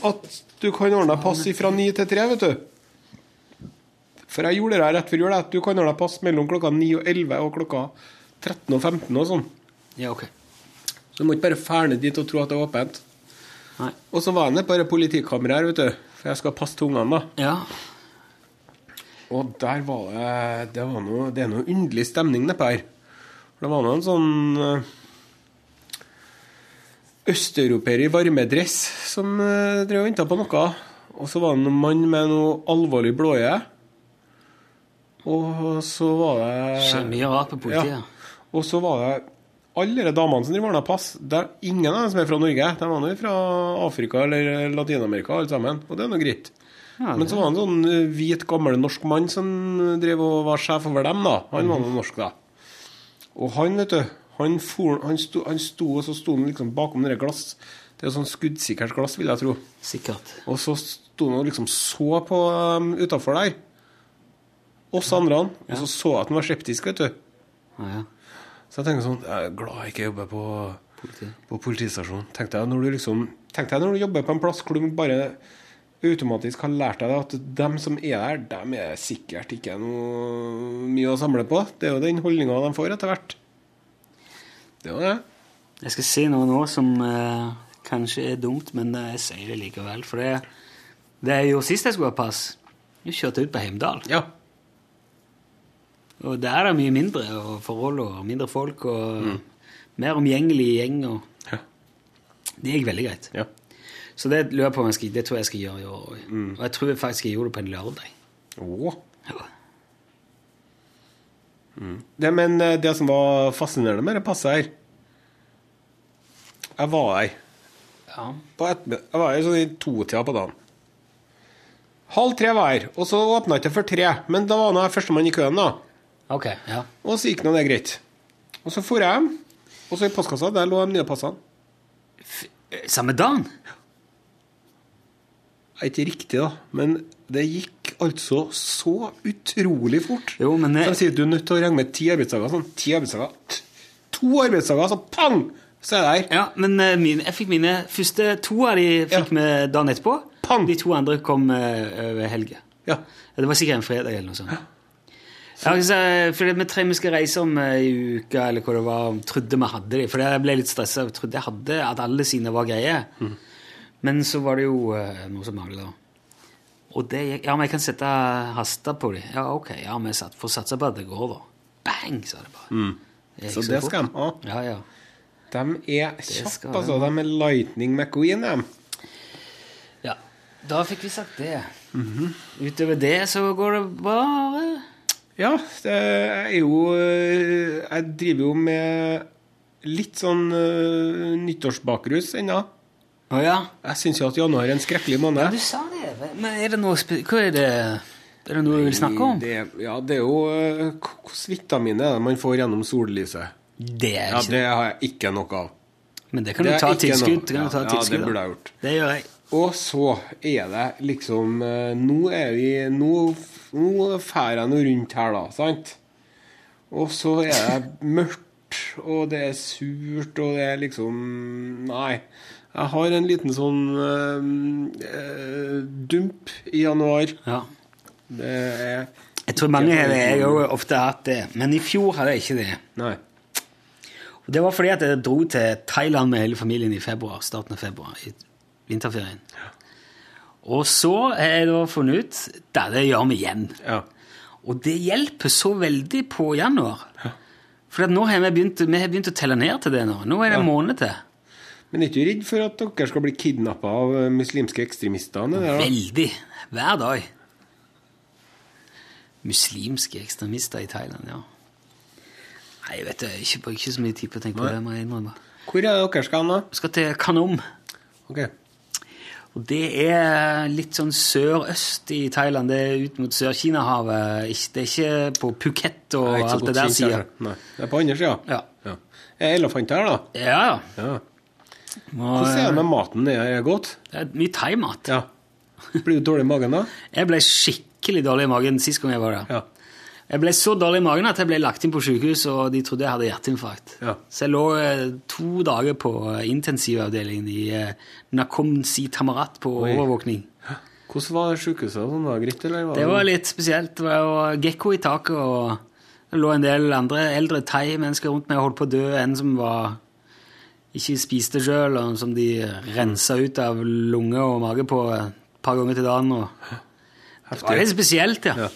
At du kan ordne pass fra ni til tre, vet du. For jeg gjorde det her rett før jul, at du kan ordne pass mellom klokka 9 og 11 og klokka 13 og 15 og sånn. Ja, ok. Så du må ikke bare ferne dit og tro at det er åpent. Nei. Og så var det bare på politikammeret her, vet du. For jeg skal passe til ungene, da. Ja. Og der var det Det, var noe, det er noe underlig stemning nedpå her. For Det var noe en sånn eh, østeuropeer i varmedress som eh, drev og venta på noe. Og så var det en mann med noe alvorlig blåøye. Og så var det Skjer mye rart på politiet. Ja. Og så var det alle de damene som driver ordna pass. Det er ingen av dem som er fra Norge. De var nå fra Afrika eller Latin-Amerika, alle sammen. Og det er nå greit. Ja, Men så var det en sånn eh, hvit, gammel norsk mann som drev og var sjef over dem, da. Han var nå norsk, da. Og han, vet du, han, for, han, sto, han sto, og så sto han liksom bakom det glass. Det er sånn skuddsikkert glass, vil jeg tro. Sikkert. Og så sto han og liksom så på um, utafor der. Oss andre. Og så så jeg at han var skeptisk, vet du. Ja, ja. Så jeg tenker sånn Jeg er glad jeg ikke jobber på, på politistasjonen. Tenkte jeg, når du liksom Tenkte jeg når du jobber på en plass hvor du bare automatisk har lært deg at dem som er der, dem er sikkert ikke noe mye å samle på. Det er jo den holdninga de får etter hvert. Det var det. Jeg skal si noe nå som eh, kanskje er dumt, men jeg sier det likevel. For det, det er jo sist jeg skulle ha pass, jeg kjørte ut på Heimdal. Ja. Og der er det mye mindre og forhold og mindre folk og mer omgjengelig gjeng. Og Ja. det gikk veldig greit. ja. Så det jeg på jeg det tror jeg jeg skal gjøre i år òg. Og jeg tror faktisk jeg gjorde det på en lørdag. Oh. Ja. Det, men eh, det som var fascinerende med det passet her Jeg var her Ja. Jeg var her sånn i totida på dagen. Halv tre var her, og så åpna ikke for tre. Men da var jeg førstemann i køen, da. Okay, ja. Og så gikk nå det greit. Og så for jeg hjem, og så i postkassa, der lå de nye passene. F Samme dagen? Er ikke riktig, da, men det gikk altså så utrolig fort. Jo, men Så jeg, de sier du er nødt til å regne med ti arbeidsdager. Sånn, ti arbeidsdager. To arbeidsdager, så pang! Så er jeg der. ja, men min, jeg fikk mine første to av de fikk Ja. vi dagen etterpå. Pang! De to andre kom ved uh, helga. Ja. Ja, Det var sikkert en fredag eller noe sånt. Ja, så, for vi tre vi skal reise om i uka, eller hva det var, trodde vi hadde de. For jeg ble litt stressa. Trodde jeg hadde at alle sine var greie. Men så var det jo eh, noe som mangla. Og det gikk Ja, men jeg kan sette haster på dem. Ja, ok. Ja, vi får satse på at det går, da. Bang, sa det bare. gikk Så det fort. skal de ha. Ja, ja. De er kjappe, altså. De er Lightning McQueen, de. ja. Da fikk vi sagt det. Utover det så går det bare Ja, det er jo øh, Jeg driver jo med litt sånn uh, nyttårsbakrus ennå. Å ja. Jeg syns jo at januar er en skrekkelig Ja, måned. du sa det. Men er det noe Hva er det Er det noe du vil snakke om? Det, ja, det er jo hvordan Hvilke vitaminer er det man får gjennom sollyset? Det er ikke... Ja, Det har jeg ikke noe av. Men det kan det du ta tilskudd. kan Ja, ja, det burde jeg gjort. Det gjør jeg. Og så er det liksom eh, Nå er vi Nå, nå fer jeg nå rundt her, da, sant? Og så er det mørkt, og det er surt, og det er liksom Nei. Jeg har en liten sånn eh, dump i januar. Ja. Det er Jeg tror mange har det. Jeg har jo ofte hatt det. Men i fjor hadde jeg ikke det. Nei. Og Det var fordi at jeg dro til Thailand med hele familien i februar, starten av februar, i vinterferien. Og så har jeg da funnet ut at det gjør vi igjen. Ja. Og det hjelper så veldig på januar. For at nå har vi begynt, vi har begynt å telle ned til det nå. Nå er det en måned til. Men er ikke du redd for at dere skal bli kidnappa av eh, muslimske ekstremister? Veldig. Hver dag. Muslimske ekstremister i Thailand, ja. Nei, vet du, ikke, på- ikke så mye tid på å tenke på det. må jeg innrømme. Hvor er det dere skal nå? Vi skal til Kanom. Ok. Og det er litt sånn sør-øst i Thailand. Det er ut mot Sør-Kina-havet. Det er ikke på Phuket og Jeg alt det der sida. Nei, det er på andre sida. Ja. Ja. Er elefanter her, da? Ja, ja. Hvordan er det med maten? Det er godt? det er mye thaimat. Ja. Blir du dårlig i magen da? Jeg ble skikkelig dårlig i magen sist gang jeg var der. Ja. Jeg ble så dårlig i magen at jeg ble lagt inn på sykehus, og de trodde jeg hadde hjerteinfarkt. Ja. Så jeg lå eh, to dager på eh, intensivavdelingen i Nakomsi Tamarat på Oi. overvåkning. Hvordan var det sykehuset? Sånn, var det eller? Var Det var litt spesielt. Det var gekko i taket, og det lå en del andre eldre thai-mennesker rundt meg og holdt på å dø. En som var ikke spiste sjøl, og som de rensa ut av lunge og mage på et par ganger til dagen. Det var litt spesielt, ja.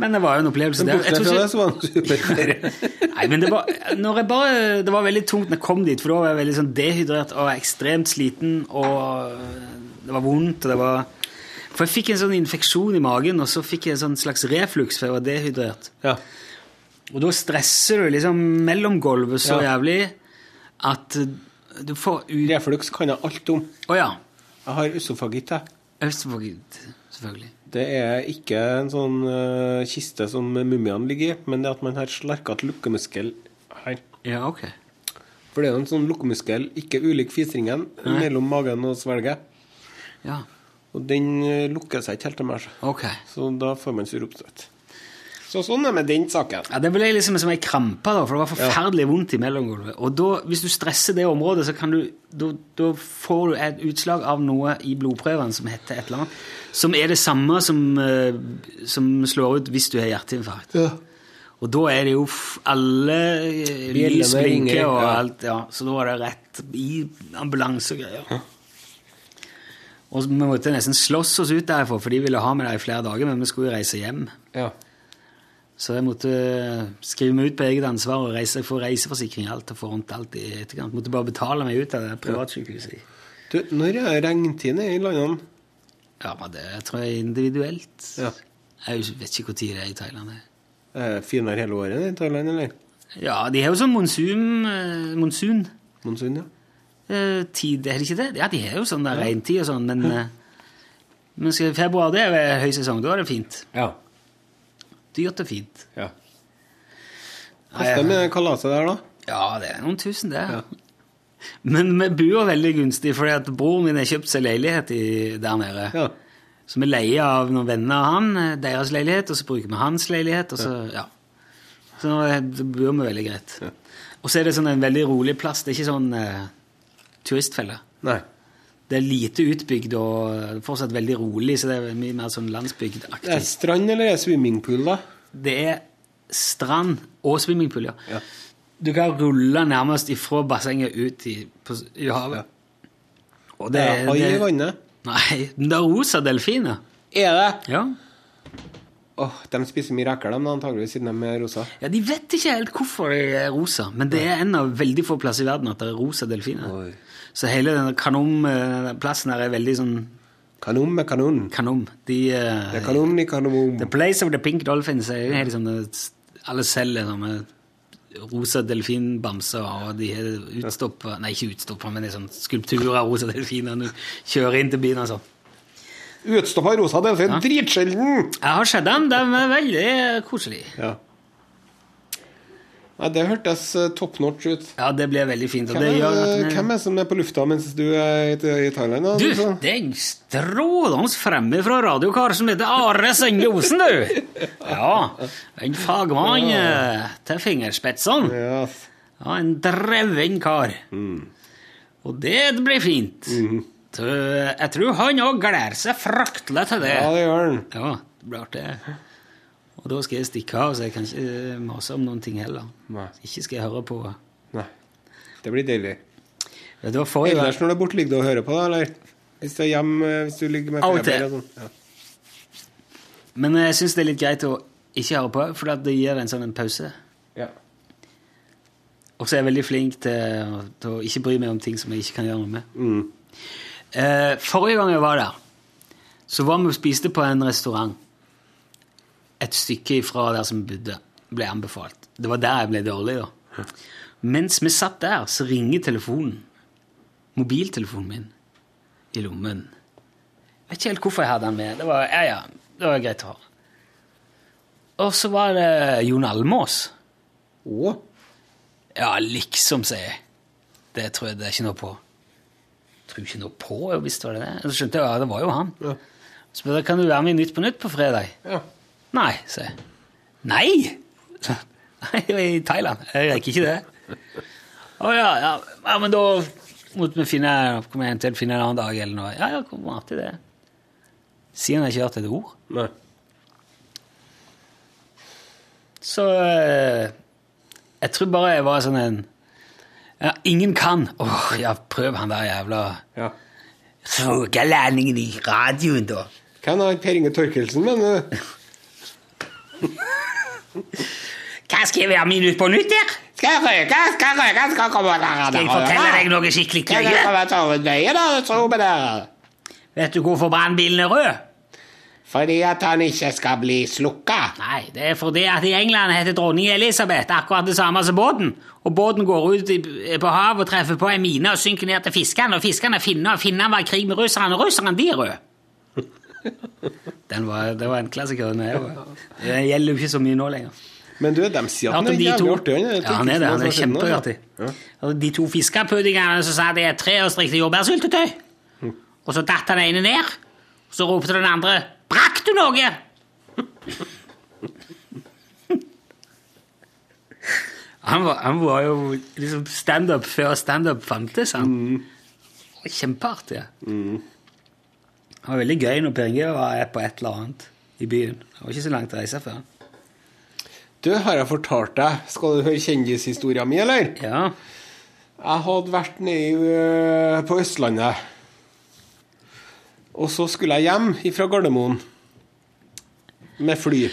Men det var jo en opplevelse. Men der. Jeg fra det, så var det. [LAUGHS] Nei, men det var, jeg bare, det var veldig tungt når jeg kom dit, for da var jeg veldig sånn dehydrert og ekstremt sliten, og det var vondt, og det var... For jeg fikk en sånn infeksjon i magen, og så fikk jeg en sånn slags reflux, for jeg var dehydrert. ja. Og da stresser du liksom mellomgolvet så Ja. jævlig at du får ut... Reflux kan jeg alt om. Å ja. Jeg har øsofagitt, jeg. Østfold, selvfølgelig. Det er ikke en sånn uh, kiste som mumiene ligger i, men det er at man har slarket lukkemuskel her. Ja, ok. For det er jo en sånn lukkemuskel, ikke ulik fisringen, mellom magen og svelget. Ja, Og den eh, lukker seg ikke helt til meg, okay. ok. så da får man sur oppstøt. Så sånn er med den saken. Ja, Det ble liksom som ei krampe, da, for det var forferdelig vondt i mellomgulvet. Og da, hvis du stresser det området, så kan du da, da får du et utslag av noe i blodprøven som heter et eller annet, som er det samme som, eh, som slår ut hvis du har hjerteinfarkt. Og da er det jo f alle eh, lys blinker og alt, ja. Så da var det rett i ambulanse og greier. Og vi måtte nesten slåss oss ut derfor, for de ville ha med det i flere dager, men vi skulle jo reise hjem. Ja. Så jeg måtte skrive meg ut på eget ansvar og reise, få reiseforsikring alt og rundt alt i etterkant. Måtte bare betale meg ut av det privatsykehuset. Du, når er regntiden i landene? Ja, men det tror jeg er individuelt. Ja. Jeg vet ikke tid det er i Thailand. Er det finere hele året i Thailand, eller? Ja, de har jo sånn monsun, eh, monsun Monsun, ja. eh, tid, er det ikke det? Ja, de har jo sånn der regntid og sånn, men, ja. [LAUGHS] men februar det er høysesong, da er det fint. Ja. Dyrt og fint. ja. Koster med kalaset der, da? Ja, det er noen tusen, det. Men vi bor veldig gunstig, fordi at broren min har kjøpt seg leilighet i, der nede. Ja. Så vi leier av noen venner av han, eh, deres leilighet, og så bruker vi hans leilighet, og så, ja. Så nå er- bor vi veldig greit. Og så er det sånn en veldig rolig plass. Det er ikke sånn eh, turistfelle. Nei. Det er lite utbygd og fortsatt veldig rolig, så det er mye mer sånn Det landsbygdaktig. er strand eller er det swimmingpool, da? Det er strand og swimmingpool, ja. Ja. Du kan rulle nærmest ifra bassenget ut i, på, i havet. Og Det er hai i vannet. Nei, men det er rosa delfiner. Er det? Ja. Åh, De spiser mye reker, de, antageligvis, siden de er rosa. ja, De vet ikke helt hvorfor de er rosa, men det er en av veldig få plasser i verden at det er rosa delfiner. Oi. Så hele denne kanonplassen her er veldig sånn Kanon med kanon. kanon. De, uh, Det kanon i kanon. The place of the pink dolphins er helt sånn Alle selger sånne rosa delfinbamser, og de er utstoppa Nei, ikke utstoppa, men det er sånn skulpturer av rosa delfiner. Du kjører inn til byen og sånn. Utstoppa rosa delfin. Ja. Dritsjelden! Jeg har sett dem. De er veldig koselige. Ja. Nei, det hørtes eh, top notch ut. Ja, det ble veldig fint. Hvem det er, det- hvem er som er på lufta mens du er i, Thailand? Da? Du, liksom? det er en strålende fremme fra radiokar som heter Are Senge Osen, du! Ja, en fagmann ja. til fingerspetsene. Ja. Ja, en dreven kar. Og det blir fint. Så jeg tror han òg gleder seg fraktelig til det. ja, det gjør han. Ja, det blir artig. Og da skal jeg stikke av, så jeg kan ikke eh, mase om noen ting heller. Nei. Ikke skal jeg høre på Nei. Det blir deilig. Du hva forrige Ellers når du er borte, ligger du og hører på da? eller? Hvis du er hjemme, eh, hvis du ligger med feber og sånn. Ja. Men jeg syns det er litt greit å ikke høre på, for det gir en sånn en pause. Ja. Og så er jeg veldig flink til, til å ikke bry meg om ting som jeg ikke kan gjøre noe med. Mm. Eh, forrige gang jeg var der, så var vi og spiste på en restaurant. Et stykke ifra der som vi bodde, ble anbefalt. Det var der jeg ble dårlig, da. Mens vi satt der, så ringer telefonen. Mobiltelefonen min i lommen. Jeg vet ikke helt hvorfor jeg hadde den med. Det var, ja, ja, det var greit å ha. Og så var det Jon Almås. Å, Ja, liksom, sier jeg. Det tror jeg det er ikke noe på. Tror ikke noe på, hvis det var det. Så skjønte jeg, ja, det var jo han. Ja. Så spurte jeg, kan du være med i Nytt på Nytt på fredag? ja. Nei, sa jeg. Nei! Nei, jeg er i Thailand. Jeg rekker ikke det. Å ja, ja, ja, men da måtte vi finne, kommer jeg til å finne en annen dag eller noe. Ja, ja, kommer alltid det. Siden jeg ikke hørt et ord. Nei. Så eh, jeg tror bare jeg var sånn en ja, Ingen kan. Åh, ja, prøv han der jævla Ja. Rogalendingen i radioen, da. Hvem er Per Inge Torkelsen, mener du? Hva skal jeg være minutt på nytt der? Skal jeg røyke? Skal jeg røyke? Skal jeg komme der? Skal jeg fortelle deg noe skikkelig Skal jeg komme til hovedveien, da? Tro med det. Vet du hvorfor brannbilen er rød? Fordi at han ikke skal bli slukka. Nei, det er fordi at i England heter dronning Elisabeth akkurat det samme som båten. Og båten går ut på havet og treffer på en mine og synker ned til fiskene, og fiskene er finner, og finnene var i krig med russerne, og russerne de er røde. [LAUGHS] Den var, det var en klassiker. Det gjelder jo ikke så mye nå lenger. Men du, de sier at han er jævlig artig. Ja, han er det. Han er kjempeartig. Ja. De to fiskepuddingene som sa det er tre og strikte jordbærsyltetøy. Og så datt den ene ned, og så ropte den andre 'Brakk du noe?' Han var, han var jo liksom standup før standup fantes. Han. Mm. Kjempeartig. Det var veldig gøy når Per Inge var på et eller annet i byen. Det var ikke så langt å reise før. Du, har jeg fortalt deg Skal du høre kjendishistoria mi, eller? Ja, Jeg hadde vært nede øh, på Østlandet. Og så skulle jeg hjem fra Gardermoen. Med fly.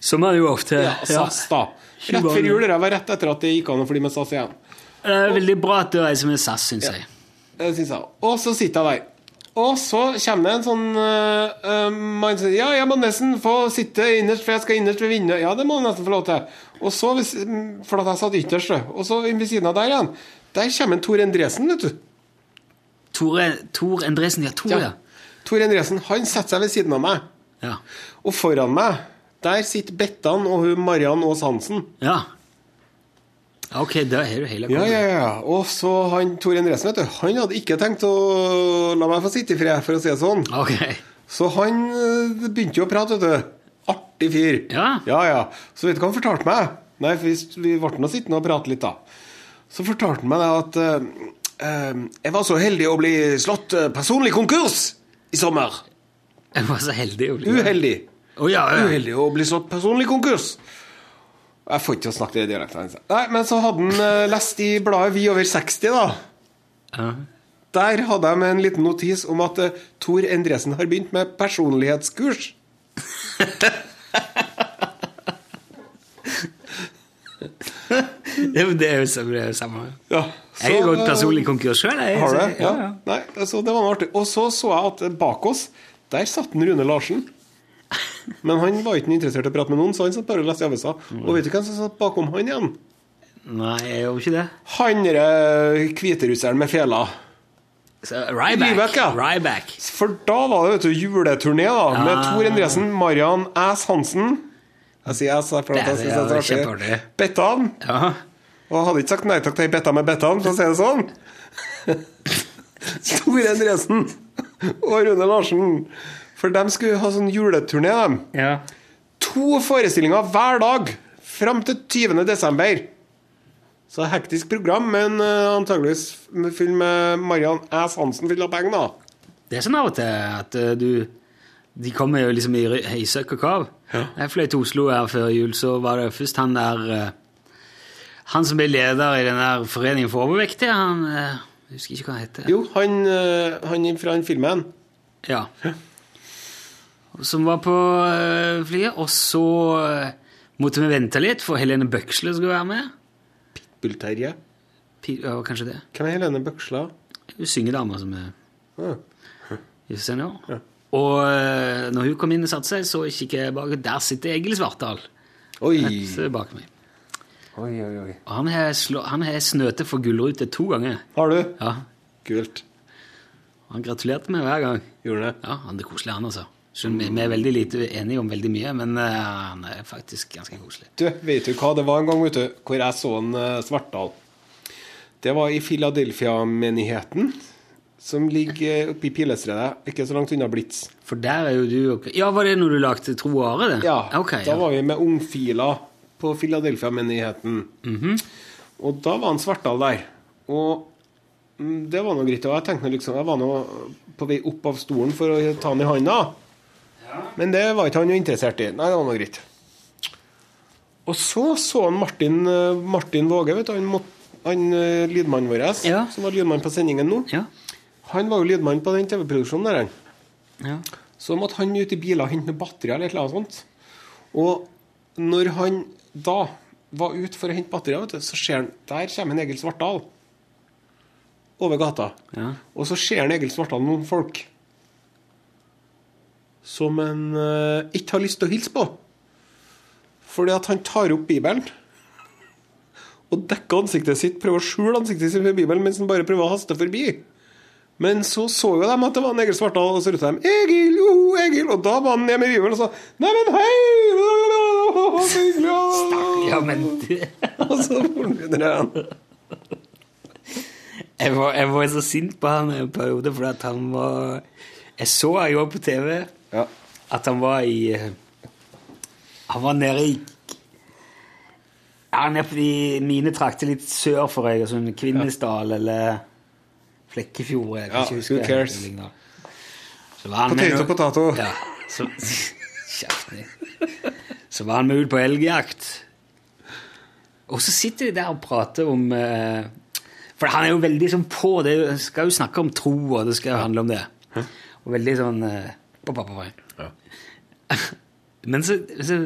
Som er det jo ofte Ja, SAS, da. Rett før jul. Det var rett etter at det gikk an å fly med SAS igjen. Det er veldig bra at du reiser med SAS, syns jeg. Det synes jeg. Og så sitter jeg der. Og så kommer det en sånn øh, øh, mann som sier Ja, jeg må nesten få sitte innerst, for jeg skal innerst ved vinduet. Ja, det må du nesten få lov til. Og så, For at jeg satt ytterst, og så ved siden av der igjen, der kommer en Tor Endresen, vet du. Tore, Tor Endresen, ja, Tor, ja. Tor Endresen han setter seg ved siden av meg. Ja. Og foran meg der sitter Bettan og hun Mariann Aas Hansen. ja. Ok, da har du hele Ja, ja, ja. Og så han Tor Endresen, vet du, han hadde ikke tenkt å la meg få sitte i fred, for å si det sånn. Ok. Så han eh, begynte jo å prate, vet du. Artig fyr. Ja. ja, ja. Så vet du hva han fortalte meg? Nei, for vi- ble nå sittende og prate litt, da. Så fortalte han meg at uh, uh, jeg var så heldig å bli slått personlig konkurs i sommer. Jeg var så heldig å bli Uheldig. Oh, ja, ja. Uheldig å bli slått personlig konkurs. Jeg får ikke til å snakke det dialekten. Nei, men så hadde han eh, lest i bladet Vi over 60, da. Ja. Der hadde jeg med en liten notis om at uh, Tor Endresen har begynt med personlighetskurs. [LAUGHS] [LAUGHS] Det, er jo- det samme. Det er jo samme. Ja, Jeg har gått eh, personlig konkurs sjøl. Har du det? Ja, Ja. ja. Nei, så det var artig. Og så så jeg at bak oss, der satt den Rune Larsen. Men han var ikke interessert i å prate med noen, så han satt bare og leste i avisa. Og vet du hvem som satt bakom han igjen? Nei, jeg gjør ikke det. Han derre hviterusseren med fela. Ryback. Ryback, ja. Ryback. For da var det vet du, juleturné da, med Ah. Tor Endresen, Marian Æs Hansen Jeg sier Æs, for at jeg Det er- det så artig. Bettan. Ja. Og hadde ikke sagt nei takk til ei betta med Bettan, for å si det sånn. [LAUGHS] Store Endresen og Rune Larsen. For de skulle ha sånn juleturné, de. ja. To forestillinger hver dag fram til 20. desember. Så hektisk program, men uh, antageligvis full med Marian Æs Hansen ha penger, da. Det er sånn av og til at eh, du De kommer jo liksom i, ry- i søkk og kav. Jeg fløy til Oslo her før jul, så var det først han der eh, Han som ble leder i den der foreningen for overvektige, han eh, Jeg husker ikke hva han heter. Jo, han, uh, han fra den filmen. Ja. Som var på eh, flyet. Og så eh, måtte vi vente litt, for Helene Bøksle skulle være med. Pitbull-Terje. Ja, kanskje det. Hvem er Helene Bøksla? Hun syngedama som er Ah. i senior. Og eh, når hun kom inn og satte seg, så kikker jeg bak, og der sitter Egil Svartdal. Oi. Rett bak meg. oi, oi, oi. Og han har, slå, han har snøte for Gullrute to ganger. Har du? Ja. Kult. Han gratulerte meg hver gang. Gjorde det? Ja, han er koselig, han altså. Selv vi vi er veldig lite enige om veldig mye, men uh, han er faktisk ganske koselig. Du, vet du hva det var en gang, vet du, hvor jeg så en uh, Svartdal? Det var i Philadelphia-menigheten, som ligger oppe i Pilestredet, ikke så langt unna Blitz. For der er jo du okay. Ja, var det når du lagde Tro og Are, det? Ja, Okay, da ja. var vi med ungfila på Philadelphia-menigheten. Mhm. Og da var han Svartdal der. Og mm, det var noe greit. Og jeg tenkte liksom, jeg var nå på vei opp av stolen for å ta han i handa. Men det var ikke han jo interessert i. Nei, det var noe greit. Og så så han Martin, eh, Martin Våge, vet du, han, han eh, lydmannen vår, Ja. som var lydmann på sendingen nå. Ja. Han var jo lydmann på den TV-produksjonen der, han. ja. Så måtte han ut i biler og hente noen batterier eller annet sånt. Og når han da var ute for å hente batterier, vet du, så ser han Der kommer en Egil Svartdal. Over gata. Ja. Og så ser han Egil Svartdal noen folk som han uh, ikke har lyst til å hilse på. Fordi at han tar opp Bibelen og dekker ansiktet sitt, prøver å skjule ansiktet sitt med Bibelen mens han bare prøver å haste forbi. Men så så jo de at det var en Egil Svartdal, og så ropte de 'Egil, jo, Egil!' Og da var han nede med Bibelen og sa 'Neimen, hei!' Ja. men du [LAUGHS] Og så for han jeg var, jeg var så sint på han en periode fordi at han var Jeg så han jo på TV Ja. at han var i eh, Han var nede i Ja, nede på de mine trakter litt sør for Egersund, sånn ja. eller Flekkefjord. Jeg kan Ja, ikke huske who cares? Så var han Potato, potato. Ja, så [LAUGHS] Så var han med ut på elgjakt. Og så sitter de der og prater om eh, For han er jo veldig sånn på det skal jo snakke om tro, og det skal jo handle om det. Og veldig sånn eh, på pappaveien. [LAUGHS] Men så, så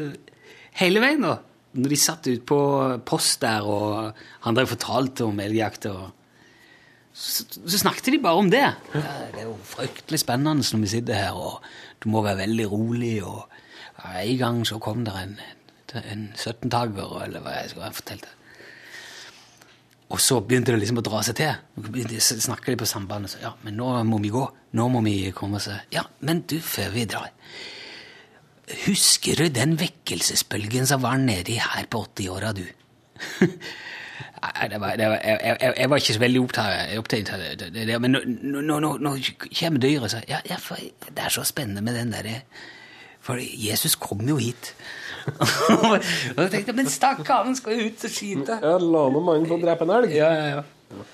Hele veien, da, når de satt ute på post der, og han drev fortalte om elgjakt og så, så snakket de bare om det. Ja, det er jo fryktelig spennende når vi sitter her, og du må være veldig rolig. og En gang så kom det en, en 17-tagger, eller hva jeg skulle fortelle. Og så begynte det liksom å dra seg til. Så snakket de på sambandet. Så, ja, men nå må vi gå. Nå må vi komme oss Ja, men du, før vi drar Husker du den vekkelsesbølgen som var nedi her på 80-åra, du? [LAUGHS] Nei, det var, det var, jeg, jeg, jeg var ikke så veldig opptatt, opptatt av det, det, det, men nå, nå, nå, nå kommer dyret sier ja, ja, for det er så spennende med den derre For Jesus kom jo hit. [LAUGHS] og jeg tenkte men stakkar, han skal jo ut og skyte. Ja, la nå mannen få drepe en elg. Ja, ja, ja.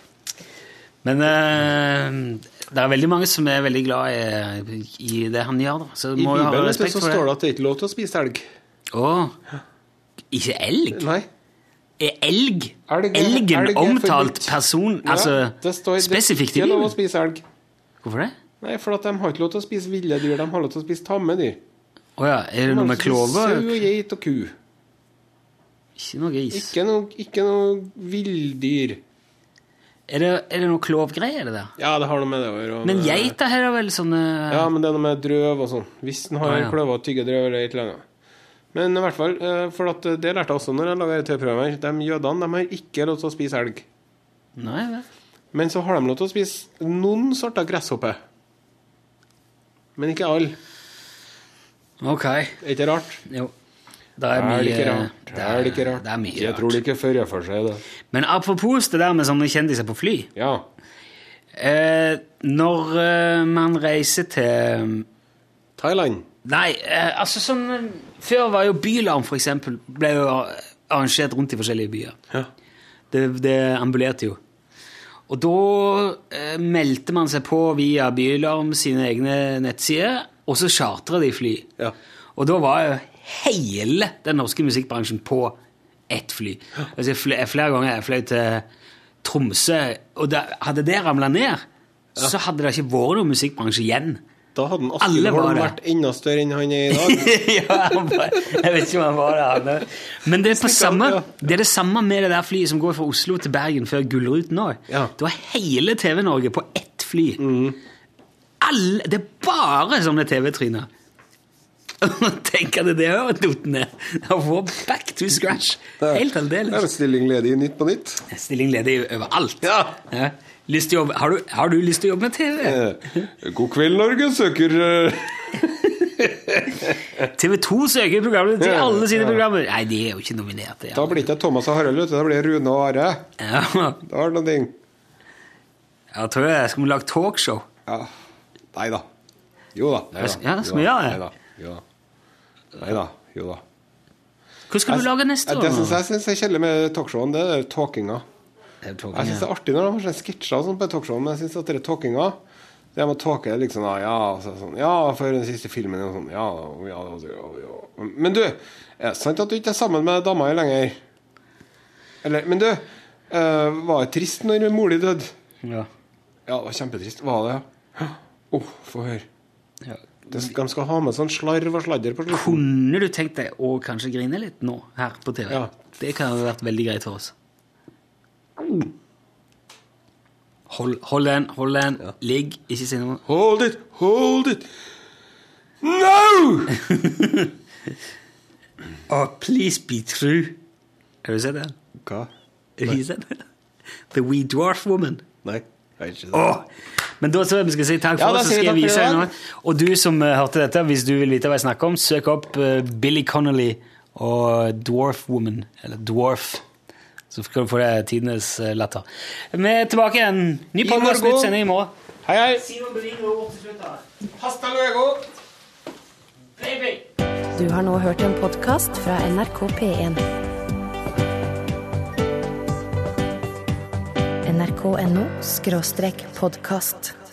Men uh, det er veldig mange som er veldig glad i, i det han gjør. Da. Så I Bibelen så står det at det ikke er lov til å spise elg. Å, ikke elg? Nei. Er elg? Elg er- Elgen elg er omtalt person? Ja, altså det står, spesifikt i Det er lov å spise elg. Hvorfor det? Nei, for at de har ikke lov til å spise ville dyr, de har lov til å spise tamme dyr. Å ja, er det De noe med klover? Sau geit og ku. Ikke noe gris. Ikke noe, ikke noe villdyr. Er det, er det noe klovgreier, det der? Ja, det har noe med det å gjøre. Men med- geita har vel sånne Ja, men det er noe med drøv og sånn. Hvis den har Ah, ja. kløver og tygger drøv eller et eller annet. Men i hvert fall, eh, for at det lærte jeg også når jeg laga TV-programmer. De jødene de har ikke lov til å spise elg. Nei det. Men så har de lov til å spise noen sorter gresshoppe. Men ikke alle. Ok. Er ikke det rart? Jo. Det er Er mye det ikke rart? det Er det ikke rart? Det er mye Jeg rart. tror det ikke fører for seg, det. Men apropos det der med sånne kjendiser på fly. Ja. Eh, når eh, man reiser til Thailand. Nei, eh, altså sånn eh, Før var jo Bylarm, for eksempel, ble jo arrangert rundt i forskjellige byer. Ja. Det, det ambulerte jo. Og da eh, meldte man seg på via Bylarm sine egne nettsider, og så chartra de fly. Ja. Og da var jo hele den norske musikkbransjen på ett fly. Altså, jeg fløy, flere ganger jeg fløy til Tromsø, og da, hadde det ramla ned, så hadde det ikke vært noen musikkbransje igjen. Da hadde Askild Holm vært enda større enn han er i dag. [LAUGHS] ja, jeg vet ikke om han var det. Han. er- Men det er, på samme, det er det samme med det der flyet som går fra Oslo til Bergen før Gullruten òg. Ja. Det var hele TV-Norge på ett fly. Mm. Alle, det er bare sånne TV-tryner. [LAUGHS] Tenk at det har datt ned. Back to scratch. Helt Det er en aldeles. stilling ledig i Nytt på Nytt. Stilling ledig overalt. Ja. Ja. Jobbe, har, du, har du lyst til å jobbe med TV? Eh, God kveld, Norge søker eh, [LAUGHS] TV 2 søker programmet til alle sine programmer. Nei, de er jo ikke nominert. ja. Da blir det ikke Thomas og Harald. Da blir det Rune og Are. Ja. Da har du noen ting. Jeg tror jeg skal vi lage talkshow. Ja. Nei da. Jo da. Ja, skal vi gjøre det? Nei da. Jo da. Nei da. Da. Hva skal du lage neste år? Det syns jeg synes er kjedelig med talkshowen, det er talkinga. Er Jeg syns det er artig når de har sånne sketsjer sånn på talkshow, men jeg syns at det er talkinga Det med å talke liksom ja, så, sånn, ja, for den siste filmen sånn, ja, ja, ja, ja. Men du, er det sant at du ikke er sammen med dama lenger? Eller, men du, eh, var det trist når mor di døde? Ja. Ja, det var kjempetrist. Var det? Å, Å, få høre. Ja. De skal ha med sånn slarv og sladder på slutten. Kunne du tenkt deg å kanskje grine litt nå her på TV? Ja. Det kan ha vært veldig greit for oss. Hold, hold den, hold den. Ligg, ikke si noe. Hold it, hold it. No! Oh, [LAUGHS] please be true. Har du sett den? Hva? Har du sett den? The Wee Dwarf Woman. Nei. Åh! Men da tror jeg vi skal si takk for ja, oss, så skal jeg vise deg noe. Og du som uh, hørte dette, hvis du vil vite hva jeg snakker om, søk opp uh, Billy Connolly og Dwarf Woman, eller Dwarf. Så skal du få det tidenes eh, latter. Vi er tilbake igjen. Ny I podcast, morgen. nytt sending i morgen. Hei, hei. Ord til slutt. Hasta luego. Baby! Du har nå hørt en podkast fra NRK P1. NRK.no skråstrek podkast.